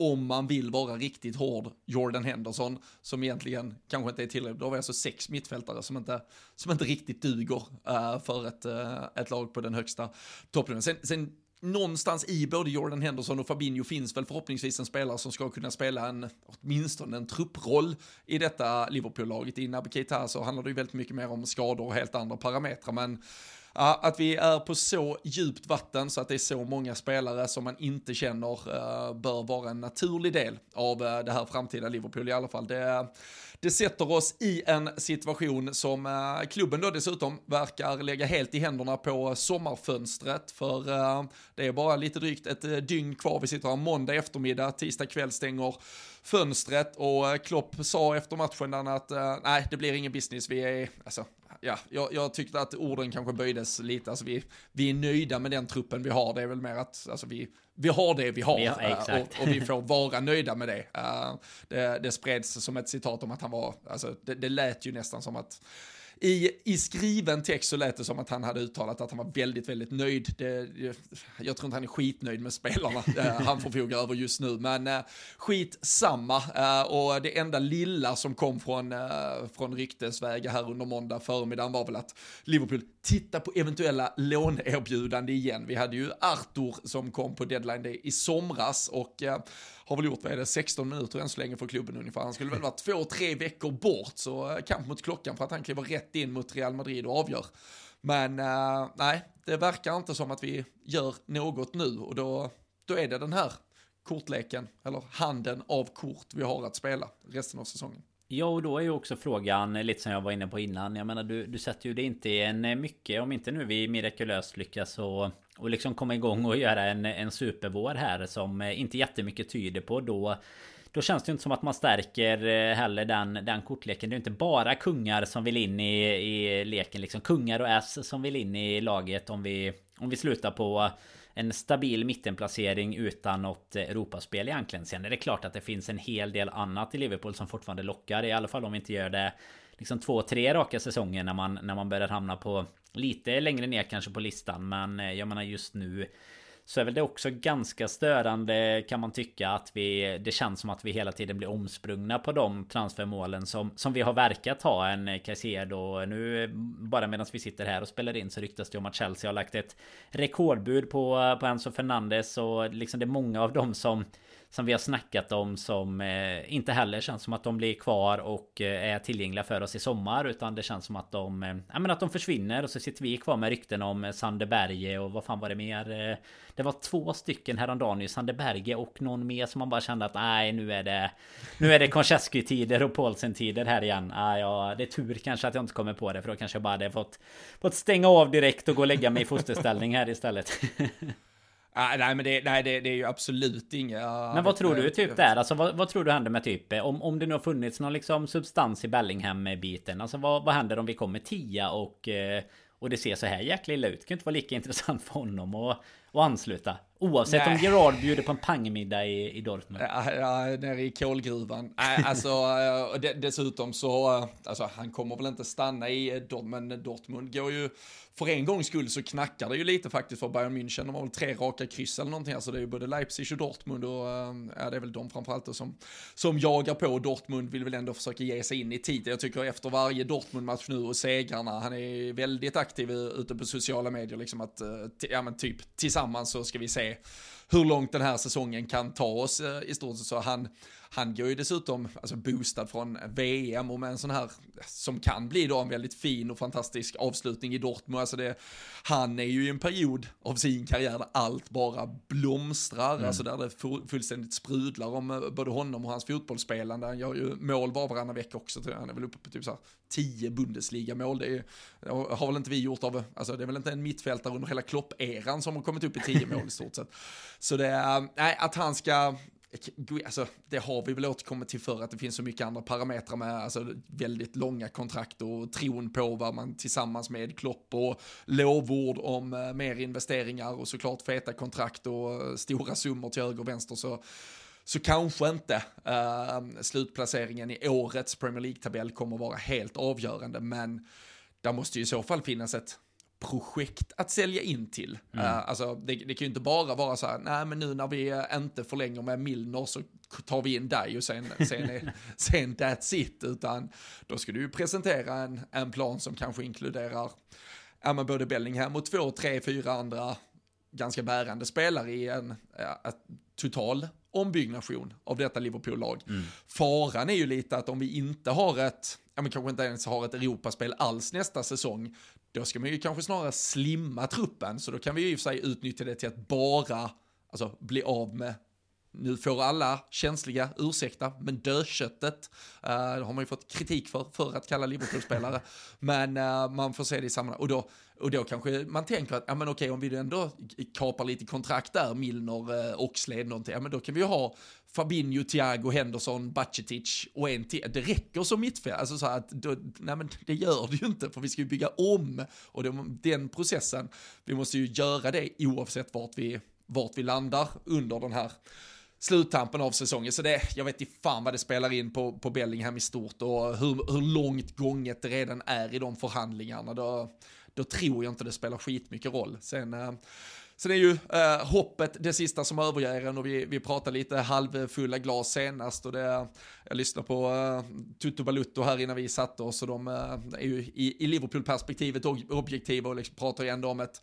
om man vill vara riktigt hård, Jordan Henderson, som egentligen kanske inte är tillräckligt. Då har vi alltså sex mittfältare som inte, som inte riktigt duger uh, för ett, uh, ett lag på den högsta toppen. Sen, sen någonstans i både Jordan Henderson och Fabinho finns väl förhoppningsvis en spelare som ska kunna spela en, åtminstone en trupproll i detta Liverpool-laget. I Naby Keita så handlar det ju väldigt mycket mer om skador och helt andra parametrar, men att vi är på så djupt vatten så att det är så många spelare som man inte känner eh, bör vara en naturlig del av eh, det här framtida Liverpool i alla fall. Det, det sätter oss i en situation som eh, klubben då dessutom verkar lägga helt i händerna på sommarfönstret för eh, det är bara lite drygt ett eh, dygn kvar. Vi sitter här måndag eftermiddag, tisdag kväll stänger fönstret och eh, Klopp sa efter matchen att eh, nej, det blir ingen business. Vi är, alltså, ja, jag, jag tyckte att orden kanske böjdes lite. Alltså vi, vi är nöjda med den truppen vi har. Det är väl mer att alltså vi, vi har det vi har Ja, eh, och, och vi får vara nöjda med det. Det. Det spreds som ett citat om att han var, alltså det, det lät ju nästan som att i, I skriven text så lät det som att han hade uttalat att han var väldigt, väldigt nöjd. Det, jag tror inte han är skitnöjd med spelarna eh, han förfogar över just nu, men eh, skit samma. Eh, och det enda lilla som kom från, från ryktesvägar här under måndag förmiddagen var väl att Liverpool tittar på eventuella låneerbjudande igen. Vi hade ju Arthur som kom på deadline day i somras och har väl gjort, vad är det, 16 minuter än så länge för klubben ungefär. Han skulle väl vara två, tre veckor bort, så kamp mot klockan för att han kliver rätt in mot Real Madrid och avgör Men uh, nej, det verkar inte som att vi gör något nu och då, då är det den här kortleken, eller handen av kort vi har att spela resten av säsongen. Ja, och då är ju också frågan lite som jag var inne på innan. Jag menar, du, du sätter ju det inte i en eh, mycket, om inte nu vi mirakulöst lyckas och, och liksom komma igång och göra en, en supervår här som eh, inte jättemycket tyder på. Då, då känns det ju inte som att man stärker eh, heller den, den kortleken. Det är inte bara kungar som vill in i, i leken. Liksom kungar och S som vill in i laget om vi, om vi slutar på en stabil mittenplacering utan något Europaspel egentligen. Sen är det klart att det finns en hel del annat i Liverpool som fortfarande lockar. I alla fall om vi inte gör det liksom två, tre raka säsonger när man, när man börjar hamna på lite längre ner kanske på listan. Men eh, jag menar just nu så är väl det också ganska störande kan man tycka att vi Det känns som att vi hela tiden blir omsprungna på de transfermålen som Som vi har verkat ha. En Caicedo Nu bara medan vi sitter här och spelar in så ryktas det om att Chelsea har lagt ett Rekordbud på, på Enzo Fernandes och liksom det är många av dem som som vi har snackat om som eh, inte heller känns som att de blir kvar och eh, är tillgängliga för oss i sommar utan det känns som att de eh, ja, men att de försvinner och så sitter vi kvar med rykten om eh, Sandeberge och vad fan var det mer? Eh, det var två stycken häromdagen i Sandeberge och någon mer som man bara kände att nej nu är det Nu är det Konchesky-tider och Paulsen-tider här igen. Ah, ja, det är tur kanske att jag inte kommer på det för då kanske jag bara hade fått Fått stänga av direkt och gå och lägga mig i fosterställning här istället. Ah, nej, men det, nej, det, det är ju absolut inga... Men vad tror du typ där? Alltså vad, vad tror du händer med typ om, om det nu har funnits någon liksom substans i Bellingham-biten? Alltså vad, vad händer om vi kommer tia och eh, och det ser så här jäkla illa ut. Det kan inte vara lika intressant för honom att, att ansluta. Oavsett Nej. om Gerard bjuder på en pangmiddag i, i Dortmund. Ja, ja, nere i kolgruvan. Alltså dessutom så, alltså han kommer väl inte stanna i Dortmund, Dortmund går ju, för en gångs skull så knackar det ju lite faktiskt för Bayern München. De har väl tre raka kryss eller någonting, alltså det är ju både Leipzig och Dortmund och eh, ja, det är väl de framförallt då som, som jagar på. Dortmund vill väl ändå försöka ge sig in i tid. Jag tycker efter varje Dortmund-match nu och segrarna, han är väldigt aktiv ute på sociala medier, liksom att, eh, ja men typ tillsammans så ska vi se hur långt den här säsongen kan ta oss eh, i stort sett. Så han, han går ju dessutom alltså boostad från VM och med en sån här som kan bli då en väldigt fin och fantastisk avslutning i Dortmund. Alltså det, han är ju i en period av sin karriär där allt bara blomstrar, mm. alltså där det fullständigt sprudlar om eh, både honom och hans fotbollsspelande. Han gör ju mål var varannan vecka också, han är väl uppe på typ så här tio Bundesliga-mål. Det är, har väl inte vi gjort av, alltså det är väl inte en mittfältare under hela Klopp-eran som har kommit upp i tio mål i stort sett. Så det är, nej, att han ska, Alltså, det har vi väl återkommit till för att det finns så mycket andra parametrar med alltså, väldigt långa kontrakt och tron på vad man tillsammans med Klopp och lovord om eh, mer investeringar och såklart feta kontrakt och eh, stora summor till höger och vänster så så kanske inte uh, slutplaceringen i årets Premier League-tabell kommer vara helt avgörande, men där måste ju i så fall finnas ett projekt att sälja in till. Mm. Uh, alltså, det, det, kan ju inte bara vara så här, nej men nu när vi inte förlänger med Milner så tar vi in dig och sen, sen, är, sen that's it, utan då ska du ju presentera en, en plan som kanske inkluderar ja, men både Bellingham och två, tre, fyra andra ganska bärande spelare i en ja, total ombyggnation av detta Liverpool-lag. Mm. Faran är ju lite att om vi inte har ett, ja men kanske inte ens har ett Europaspel alls nästa säsong, då ska man ju kanske snarare slimma truppen, så då kan vi ju i och för sig utnyttja det till att bara alltså, bli av med nu får alla känsliga ursäkta, men dödköttet uh, det har man ju fått kritik för, för att kalla Liverpool-spelare. men uh, man får se det i sammanhang. Och då, och då kanske man tänker att, ja men okej, om vi ändå kapar lite kontrakt där, Milner, uh, Oxlade, någonting, ja men då kan vi ju ha Fabinho, Thiago, Henderson, Bacetic och en till. Det räcker som mittfält. Alltså så att, då, nej men det gör det ju inte, för vi ska ju bygga om. Och det, den processen, vi måste ju göra det oavsett vart vi, vart vi landar under den här sluttampen av säsongen. Så det, jag vet inte fan vad det spelar in på, på Bellingham i stort och hur, hur långt gånget det redan är i de förhandlingarna. Då, då tror jag inte det spelar skitmycket roll. Sen, eh, Sen är ju eh, hoppet det sista som överger en och vi, vi pratade lite halvfulla glas senast och det, jag lyssnade på eh, Tutu Balutto här innan vi satte oss och de eh, är ju i, i Liverpool-perspektivet objektiva och liksom pratar ju ändå om ett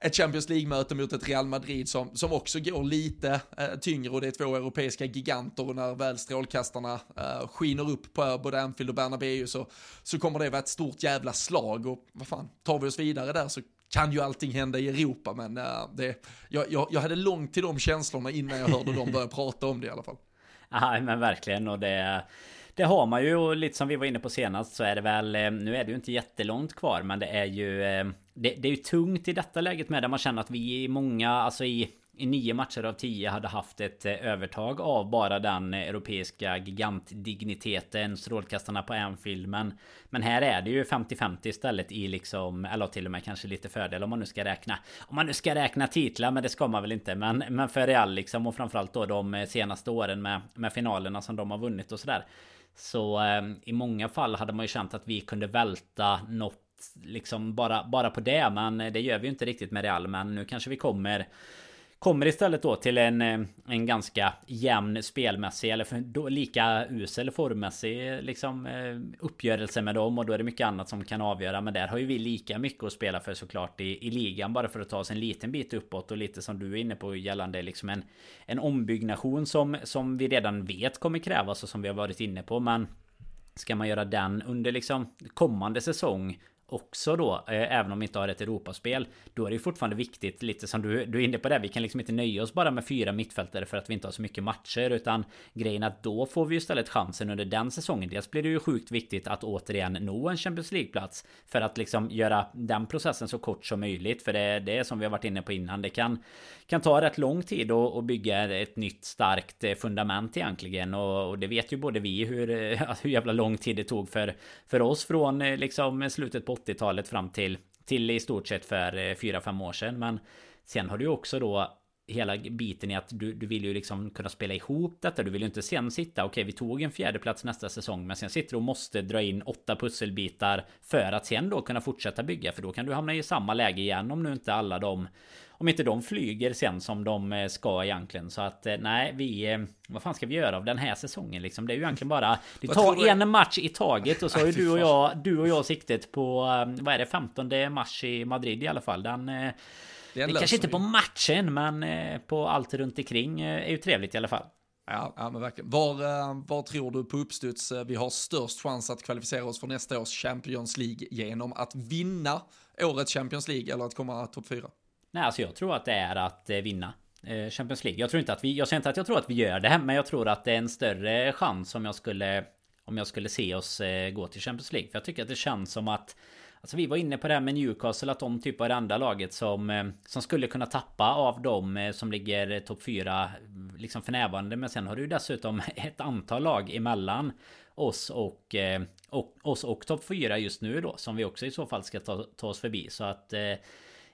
ett Champions League-möte mot ett Real Madrid som, som också går lite eh, tyngre och det är två europeiska giganter och när väl strålkastarna eh, skiner upp på både Anfield och Bernabéu så, så kommer det vara ett stort jävla slag och vad fan, tar vi oss vidare där så kan ju allting hända i Europa men uh, det, jag, jag, jag hade långt till de känslorna innan jag hörde dem börja prata om det i alla fall. Ja men verkligen och det det har man ju och lite som vi var inne på senast så är det väl eh, Nu är det ju inte jättelångt kvar men det är ju eh, det, det är ju tungt i detta läget med där man känner att vi är många Alltså i i nio matcher av tio hade haft ett eh, övertag av bara den europeiska gigantdigniteten Strålkastarna på Anfield men Men här är det ju 50-50 istället i liksom Eller till och med kanske lite fördel om man nu ska räkna Om man nu ska räkna titlar men det ska man väl inte Men, men för Real liksom och framförallt då de eh, senaste åren med, med finalerna som de har vunnit och sådär så eh, i många fall hade man ju känt att vi kunde välta något liksom bara, bara på det. Men det gör vi ju inte riktigt med Real. Men nu kanske vi kommer Kommer istället då till en, eh, en ganska jämn spelmässig eller då, lika usel formmässig eh, liksom eh, uppgörelse med dem. Och då är det mycket annat som kan avgöra. Men där har ju vi lika mycket att spela för såklart i, i ligan bara för att ta oss en liten bit uppåt. Och lite som du är inne på gällande liksom en, en ombyggnation som, som vi redan vet kommer krävas och som vi har varit inne på. Men Ska man göra den under liksom kommande säsong också då, eh, även om vi inte har ett Europaspel, då är det fortfarande viktigt, lite som du, du är inne på det, vi kan liksom inte nöja oss bara med fyra mittfältare för att vi inte har så mycket matcher, utan grejen att då får vi istället chansen under den säsongen. Dels blir det ju sjukt viktigt att återigen nå en Champions League-plats för att liksom göra den processen så kort som möjligt, för det, det är som vi har varit inne på innan, det kan, kan ta rätt lång tid att, att bygga ett nytt starkt eh, fundament egentligen, och, och det vet ju både vi hur, hur jävla lång tid det tog för, för oss från eh, liksom slutet på 80-talet fram till till i stort sett för eh, 4-5 år sedan. Men sen har du ju också då hela biten i att du, du vill ju liksom kunna spela ihop detta. Du vill ju inte sen sitta, okej okay, vi tog en fjärde plats nästa säsong, men sen sitter du och måste dra in åtta pusselbitar för att sen då kunna fortsätta bygga, för då kan du hamna i samma läge igen om nu inte alla de om inte de flyger sen som de eh, ska egentligen. Så att eh, nej, vi... Eh, vad fan ska vi göra av den här säsongen liksom? Det är ju egentligen bara... Det tar en match i taget och så har ju du och jag, du och jag siktet på... Vad är det? 15 mars i Madrid i alla fall. Den... Det, kanske inte på matchen, men på allt runt omkring är ju trevligt i alla fall. Ja, ja men verkligen. Var, var tror du på uppstuds vi har störst chans att kvalificera oss för nästa års Champions League genom att vinna årets Champions League eller att komma topp 4? Nej, alltså jag tror att det är att eh, vinna eh, Champions League. Jag tror inte att vi, jag säger inte att jag tror att vi gör det, men jag tror att det är en större chans om jag skulle om jag skulle se oss eh, gå till Champions League. För jag tycker att det känns som att Alltså vi var inne på det här med Newcastle att de typ var det enda laget som Som skulle kunna tappa av dem som ligger topp 4 Liksom för närvarande Men sen har du dessutom ett antal lag emellan Oss och, och Oss och topp 4 just nu då Som vi också i så fall ska ta, ta oss förbi så att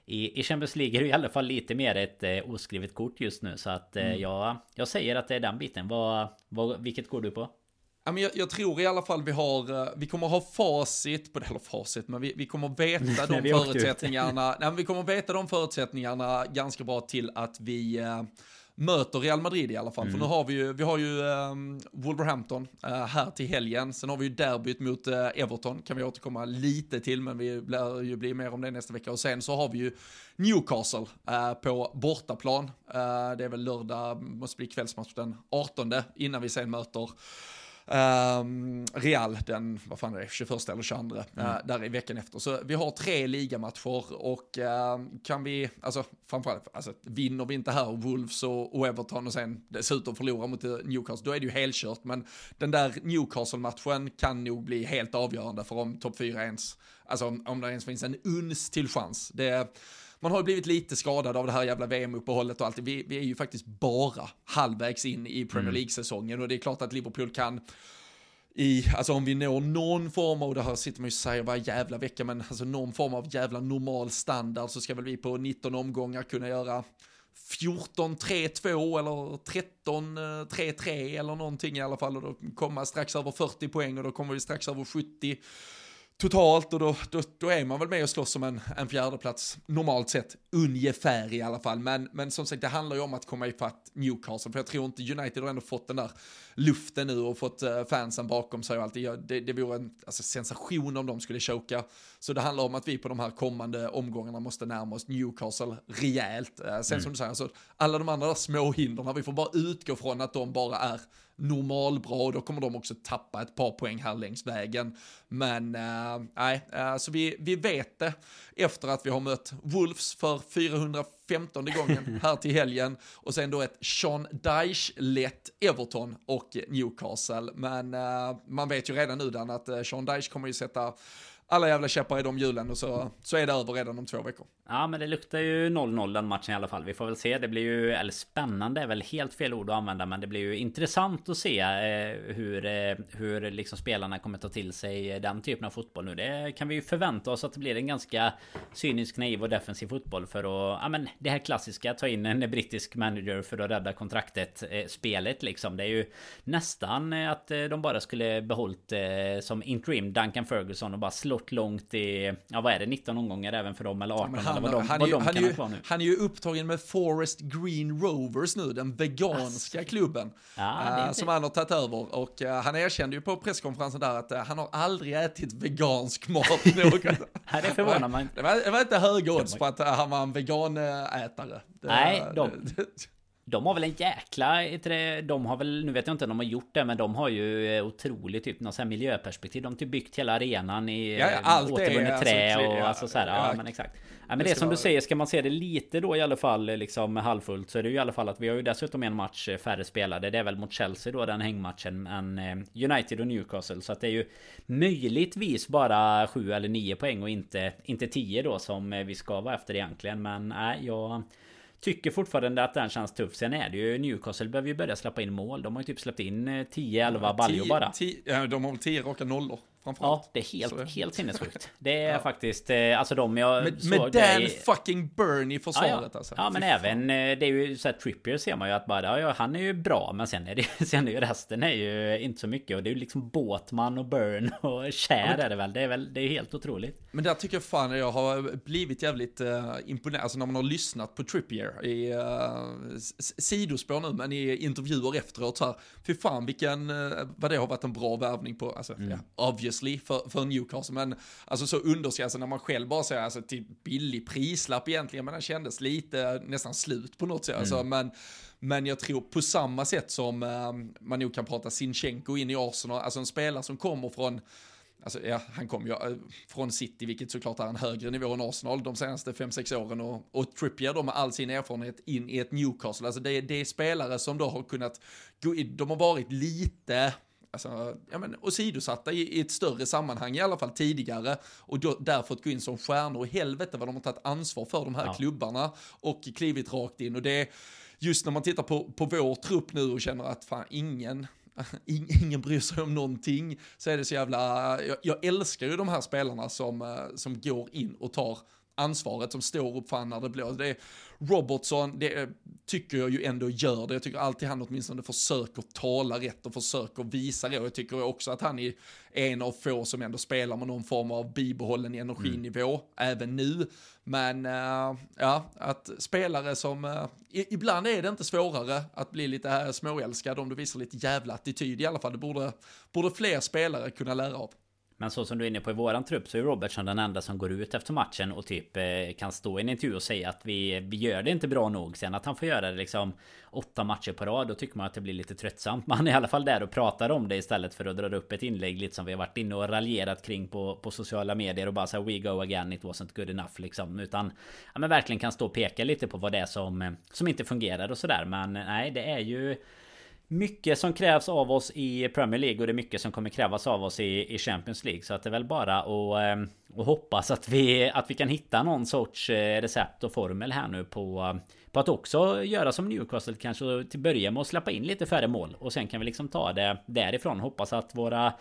i, i Champions League är det i alla fall lite mer ett eh, oskrivet kort just nu. Så att eh, mm. jag, jag säger att det är den biten. Vad, vad, vilket går du på? Ja, men jag, jag, tror i alla fall vi har, eh, vi kommer ha facit på det, eller facit, men vi, vi kommer veta de förutsättningarna, nej, vi kommer veta de förutsättningarna ganska bra till att vi eh, möter Real Madrid i alla fall. Mm. För nu har vi ju, vi har ju um, Wolverhampton uh, här till helgen. Sen har vi ju derbyt mot uh, Everton, kan vi återkomma lite till, men vi lär ju bli mer om det nästa vecka. Och sen så har vi ju Newcastle uh, på bortaplan. det är väl lördag, måste bli kvällsmatch den 18 innan vi sen möter Um, Real den, vad fan är det, 21 eller 22, mm. uh, där i veckan efter. Så vi har tre ligamatcher och uh, kan vi, alltså framförallt, alltså vinner vi inte här Wolves och, och Everton och sen dessutom förlorar mot Newcastle, då är det ju helkört. Men den där Newcastle-matchen kan nog bli helt avgörande för om topp 4 ens, alltså om det ens finns en uns till chans. Det man har blivit lite skadad av det här jävla VM-uppehållet och allt. Vi, vi är ju faktiskt bara halvvägs in i Premier mm. League-säsongen och det är klart att Liverpool kan i, alltså om vi når någon form av, det här sitter man ju och säger varje jävla vecka, men alltså någon form av jävla normal standard så ska väl vi på 19 omgångar kunna göra 14-3-2 eller 13-3-3 eller någonting i alla fall och då komma strax över 40 poäng och då kommer vi strax över 70 totalt och då, då, då är man väl med och slåss om en, en fjärdeplats normalt sett, ungefär i alla fall. Men, men som sagt, det handlar ju om att komma ifatt Newcastle, för jag tror inte United har ändå fått den där luften nu och fått uh, fansen bakom sig och allt. Det, det, vore en alltså, sensation om de skulle choka. Så det handlar om att vi på de här kommande omgångarna måste närma oss Newcastle rejält. Uh, sen mm. som du säger, alltså, alla de andra små hindren, vi får bara utgå från att de bara är normalbra och då kommer de också tappa ett par poäng här längs vägen. Men eh, nej, äh, så vi, vi vet det efter att vi har mött Wolves för 415 gången här till helgen och sen då ett Sean Dyche-lett Everton och Newcastle. Men äh, man vet ju redan nu Dan att Sean Dyche kommer ju sätta alla jävla käppar i de hjulen och så, så är det över redan om två veckor. Ja men det luktar ju 0-0 den matchen i alla fall. Vi får väl se. Det blir ju, eller spännande är väl helt fel ord att använda. Men det blir ju intressant att se eh, hur, eh, hur liksom spelarna kommer ta till sig den typen av fotboll nu. Det kan vi ju förvänta oss att det blir en ganska cynisk, naiv och defensiv fotboll för att, ja men det här klassiska, ta in en brittisk manager för att rädda kontraktet, eh, spelet liksom. Det är ju nästan att eh, de bara skulle behållit eh, som interim Duncan Ferguson och bara slått långt i, ja vad är det, 19 omgångar även för dem eller 18 ja, han, de, han, är ju, han är upptagen med Forest Green Rovers nu, den veganska alltså. klubben. Ja, uh, som han har tagit över. Och uh, han erkände ju på presskonferensen där att uh, han har aldrig ätit vegansk mat. det förvånar mig. Det var, det var inte höga odds på att han var en veganätare. Nej, de... De har väl en jäkla... De har väl... Nu vet jag inte om de har gjort det men de har ju otroligt typ något sånt här miljöperspektiv. De har typ byggt hela arenan i ja, allt återvunnet alltså, trä och ja, alltså så här, ja, ja, men exakt. Ja, men det, det som du säger, ska man se det lite då i alla fall liksom halvfullt så är det ju i alla fall att vi har ju dessutom en match färre spelade. Det är väl mot Chelsea då den hängmatchen än eh, United och Newcastle. Så att det är ju möjligtvis bara sju eller nio poäng och inte, inte tio då som vi ska vara efter egentligen. Men nej, jag... Tycker fortfarande att den känns tuff. Sen är det ju Newcastle behöver ju börja släppa in mål. De har ju typ släppt in 10-11 ja, baljor bara. Tio, ja, de har väl 10 raka nollor. Ja, det är helt, helt sinnessjukt. Det är ja. faktiskt, eh, alltså de jag Med, såg med Dan i... fucking Burn i försvaret ja, ja. alltså. Ja, men även, eh, det är ju så här Trippier ser man ju att bara, ja, han är ju bra, men sen är det, sen är ju resten är ju inte så mycket. Och det är ju liksom Båtman och Burn och Kär är det väl. Det är väl, det är helt otroligt. Men där tycker jag fan jag har blivit jävligt uh, imponerad, alltså när man har lyssnat på Trippier i uh, sidospår nu, men i intervjuer efteråt så här, fy fan vilken, uh, vad det har varit en bra värvning på, alltså, mm. ja, obviously för, för Newcastle, men alltså så underskattat när man själv bara säger alltså till billig prislapp egentligen, men den kändes lite nästan slut på något sätt, alltså, mm. alltså, men men jag tror på samma sätt som uh, man nog kan prata Sinchenko in i Arsenal, alltså en spelare som kommer från Alltså, ja, han kom ju uh, från City, vilket såklart är en högre nivå än Arsenal de senaste 5-6 åren. Och, och Trippier då med all sin erfarenhet in i ett Newcastle. Alltså det, det är spelare som då har kunnat gå in, de har varit lite, alltså, ja men åsidosatta i, i ett större sammanhang i alla fall tidigare och då, där fått gå in som stjärnor och helvete vad de har tagit ansvar för de här ja. klubbarna och klivit rakt in och det just när man tittar på, på vår trupp nu och känner att fan ingen ingen bryr sig om någonting, så är det så jävla, jag, jag älskar ju de här spelarna som, eh, som går in och tar ansvaret som står upp fan när det blåser. Alltså, det är Robertson, det tycker jag ju ändå gör det. Jag tycker alltid han åtminstone försöker tala rätt och försöker visa det. Och jag tycker också att han är en av få som ändå spelar med någon form av bibehållen energinivå, mm. även nu. Men uh, ja, att spelare som, uh, ibland är det inte svårare att bli lite eh, småälskad om du visar lite jävla attityd i alla fall. Det borde, borde fler spelare kunna lära av. Men så som du är inne på i våran trupp så är Robertson den enda som går ut efter matchen och typ eh, kan stå i en intervju och säga att vi, vi gör det inte bra nog. Sen att han får göra det liksom åtta matcher på rad, då tycker man att det blir lite tröttsamt. Man är i alla fall där och pratar om det istället för att dra upp ett inlägg lite som vi har varit inne och raljerat kring på, på sociala medier och bara säga we go again, it wasn't good enough liksom. Utan ja, men verkligen kan stå och peka lite på vad det är som, eh, som inte fungerar och sådär. Men eh, nej, det är ju mycket som krävs av oss i Premier League och det är mycket som kommer krävas av oss i, i Champions League. Så att det är väl bara att, ehm, att hoppas att vi, att vi kan hitta någon sorts eh, recept och formel här nu på, på att också göra som Newcastle kanske till börja med att släppa in lite färre mål. Och sen kan vi liksom ta det därifrån. Hoppas att våra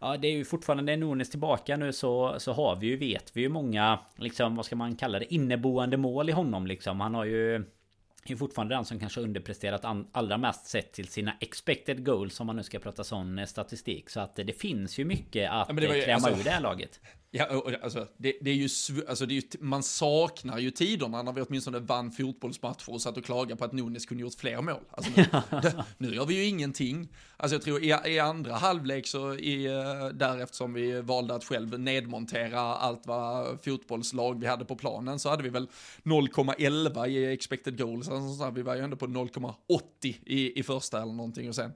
Ja det är ju fortfarande Nunes tillbaka nu så, så har vi ju vet vi ju många liksom vad ska man kalla det inneboende mål i honom liksom. Han har ju är fortfarande den som kanske underpresterat allra mest sett till sina expected goals om man nu ska prata sån statistik. Så att det finns ju mycket att ja, ju, klämma alltså, ur det här laget. Ja, alltså, det, det, är ju, alltså, det är ju, man saknar ju tiderna när vi åtminstone vann fotbollsmatcher och satt och klagade på att Nunes kunde gjort fler mål. Alltså, nu, det, nu gör vi ju ingenting. Alltså jag tror i, i andra halvlek så, i, eh, där eftersom vi valde att själv nedmontera allt vad fotbollslag vi hade på planen så hade vi väl 0,11 i expected goals. Alltså, vi var ju ändå på 0,80 i, i första eller någonting och sen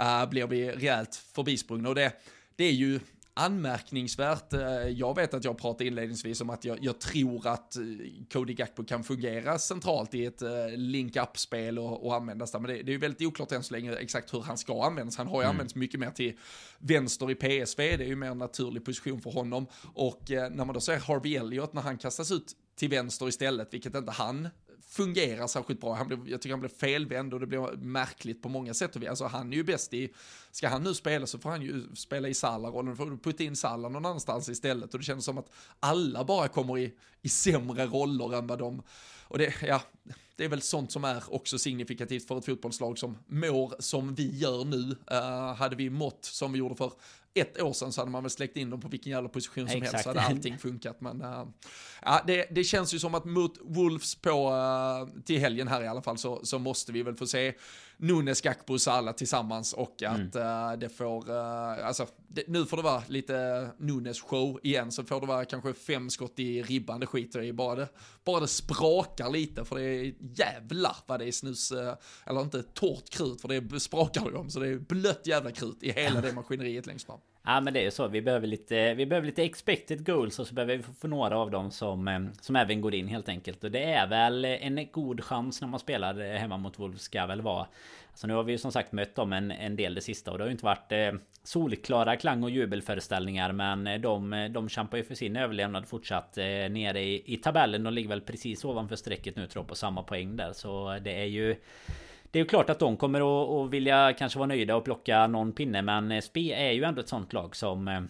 uh, blev vi rejält förbisprungna. Och det, det är ju anmärkningsvärt. Eh, jag vet att jag pratade inledningsvis om att jag, jag tror att eh, Cody Gakpo kan fungera centralt i ett eh, link-up-spel och, och, användas där. Men det, det är ju väldigt oklart än så länge exakt hur han ska användas. Han har ju mm. använts mycket mer till vänster i PSV, det är ju mer en naturlig position för honom. Och när man då ser Harvey Elliott när han kastas ut till vänster istället, vilket inte han fungerar särskilt bra. Han blev, jag tycker han blev felvänd och det blev märkligt på många sätt. Alltså han är ju bäst i, ska han nu spela så får han ju spela i Salah-rollen, får du putta in Salah någon annanstans istället. Och det känns som att alla bara kommer i, i sämre roller än vad de, och det, ja, det är väl sånt som är också signifikativt för ett fotbollslag som mår som vi gör nu. Uh, hade vi mått som vi gjorde för ett år sedan så hade man väl släckt in dem på vilken jävla position som Exakt. helst så hade allting funkat. Men ja, det, det, känns ju som att mot Wolves på, uh, till helgen här i alla fall så, så måste vi väl få se Nunes, Gakpo och Salah tillsammans och att mm. uh, det får, uh, alltså det, nu får det vara lite Nunes show igen så får det vara kanske fem skott i ribban, det skiter i bara det, bara det sprakar lite för det är jävlar vad det är snus, uh, eller inte torrt krut för det sprakar det om så det är blött jävla krut i hela det maskineriet längst fram. Ja men det är ju så. Vi behöver lite, vi behöver lite expected goals och så behöver vi få några av dem som, eh, som även går in helt enkelt. Och det är väl en god chans när man spelar hemma mot Wolves ska väl vara. Så nu har vi ju som sagt mött dem en, en del det sista och det har ju inte varit eh, solklara klang och jubelföreställningar men eh, de, de kämpar ju för sin överlevnad fortsatt eh, nere i, i tabellen. De ligger väl precis ovanför strecket nu tror jag på samma poäng där så det är ju det är ju klart att de kommer att, att vilja kanske vara nöjda och plocka någon pinne men eh, Spe är ju ändå ett sånt lag som eh,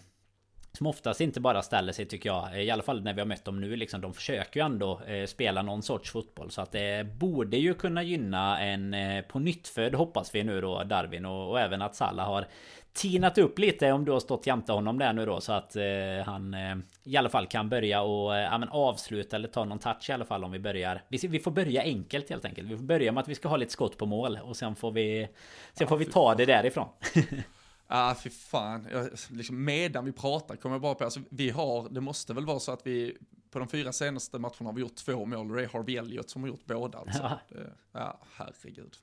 som oftast inte bara ställer sig tycker jag I alla fall när vi har mött dem nu liksom De försöker ju ändå eh, spela någon sorts fotboll. Så att det borde ju kunna gynna en eh, på nytt född hoppas vi nu då Darwin. Och, och, även att Salah har Tinat upp lite om du har stått jämte honom där nu då så att eh, han eh, I alla fall kan börja och eh, ja, men avsluta eller ta någon touch i alla fall om vi börjar. Vi, vi får börja enkelt helt enkelt. Vi får börja med att vi ska ha lite skott på mål och sen får vi Sen får vi ta det därifrån. Ah, fy fan. Jag, liksom, medan vi pratar kommer jag bara på, alltså, vi har, det måste väl vara så att vi på de fyra senaste matcherna har vi gjort två mål och det är Harvey Elliot som har gjort båda. Alltså. Ja. Det, ja, herregud.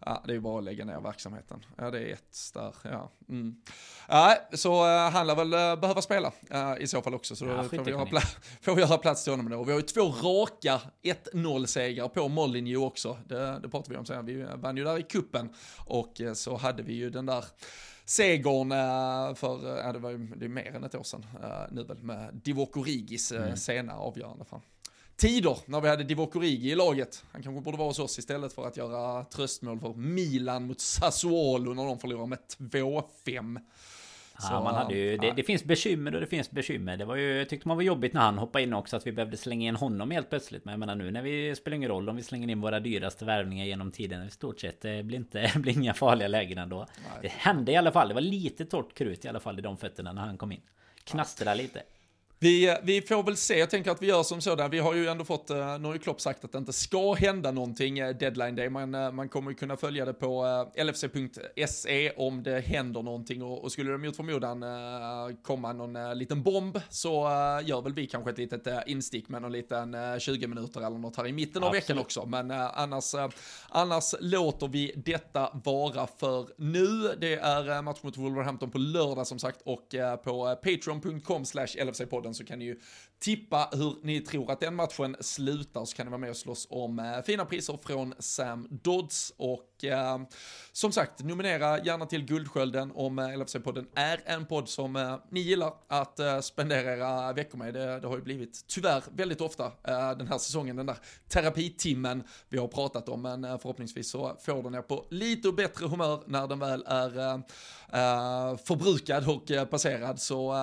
Ja, det är ju bara att lägga ner verksamheten. Ja, det är ett där, ja. Mm. ja så uh, han lär väl uh, behöva spela uh, i så fall också, så då ja, får, vi ha får vi göra plats till honom då. Vi har ju två raka 1-0-segrar på Molineux också, det, det pratade vi om sen. Vi vann ju där i kuppen och så hade vi ju den där segern för, ja det var ju det är mer än ett år sedan nu väl, med Divock Origis mm. sena avgörande. Fan tider när vi hade Divock Origi i laget. Han kanske borde vara hos oss istället för att göra tröstmål för Milan mot Sassuolo när de förlorar med 2-5. Ja, man hade ju, det, det, finns bekymmer och det finns bekymmer. Det var ju, jag tyckte man var jobbigt när han hoppade in också att vi behövde slänga in honom helt plötsligt. Men jag menar nu när vi spelar ingen roll om vi slänger in våra dyraste värvningar genom tiden. I stort sett det blir inte blir inga farliga lägen ändå. Nej. Det hände i alla fall. Det var lite torrt krut i alla fall i de fötterna när han kom in. Knastra lite. Vi, vi får väl se, jag tänker att vi gör som sådan. Vi har ju ändå fått, uh, nu har ju Klopp sagt att det inte ska hända någonting uh, deadline day, men uh, man kommer ju kunna följa det på lfc.se om det händer någonting och, och skulle det mot förmodan komma någon liten bomb så gör väl vi kanske ett litet instick med någon liten 20 minuter eller något här i mitten av Absolut. veckan också. Men annars, annars låter vi detta vara för nu. Det är match mot Wolverhampton på lördag som sagt och på patreon.com slash lfc-podd podden så kan ni ju tippa hur ni tror att den matchen slutar så kan ni vara med och slåss om eh, fina priser från Sam Dodds och eh, som sagt nominera gärna till Guldskölden om eh, LFC-podden är en podd som eh, ni gillar att eh, spendera era veckor med. Det, det, har ju blivit tyvärr väldigt ofta eh, den här säsongen den där terapitimmen vi har pratat om men eh, förhoppningsvis så får den er på lite bättre humör när den väl är eh, förbrukad och passerad så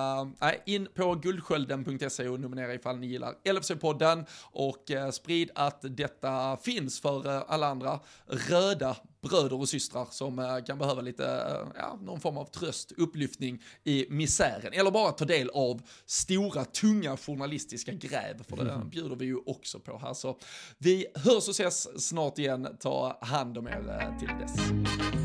in på Guldskölden skölden.se och nominera ifall ni gillar LFC-podden och eh, sprid att detta finns för eh, alla andra röda bröder och systrar som eh, kan behöva lite, eh, ja, någon form av tröst, upplyftning i misären. Eller bara ta del av stora, tunga journalistiska gräv, för det bjuder vi ju också på här. Så vi hörs och ses snart igen. Ta hand om er eh, till dess.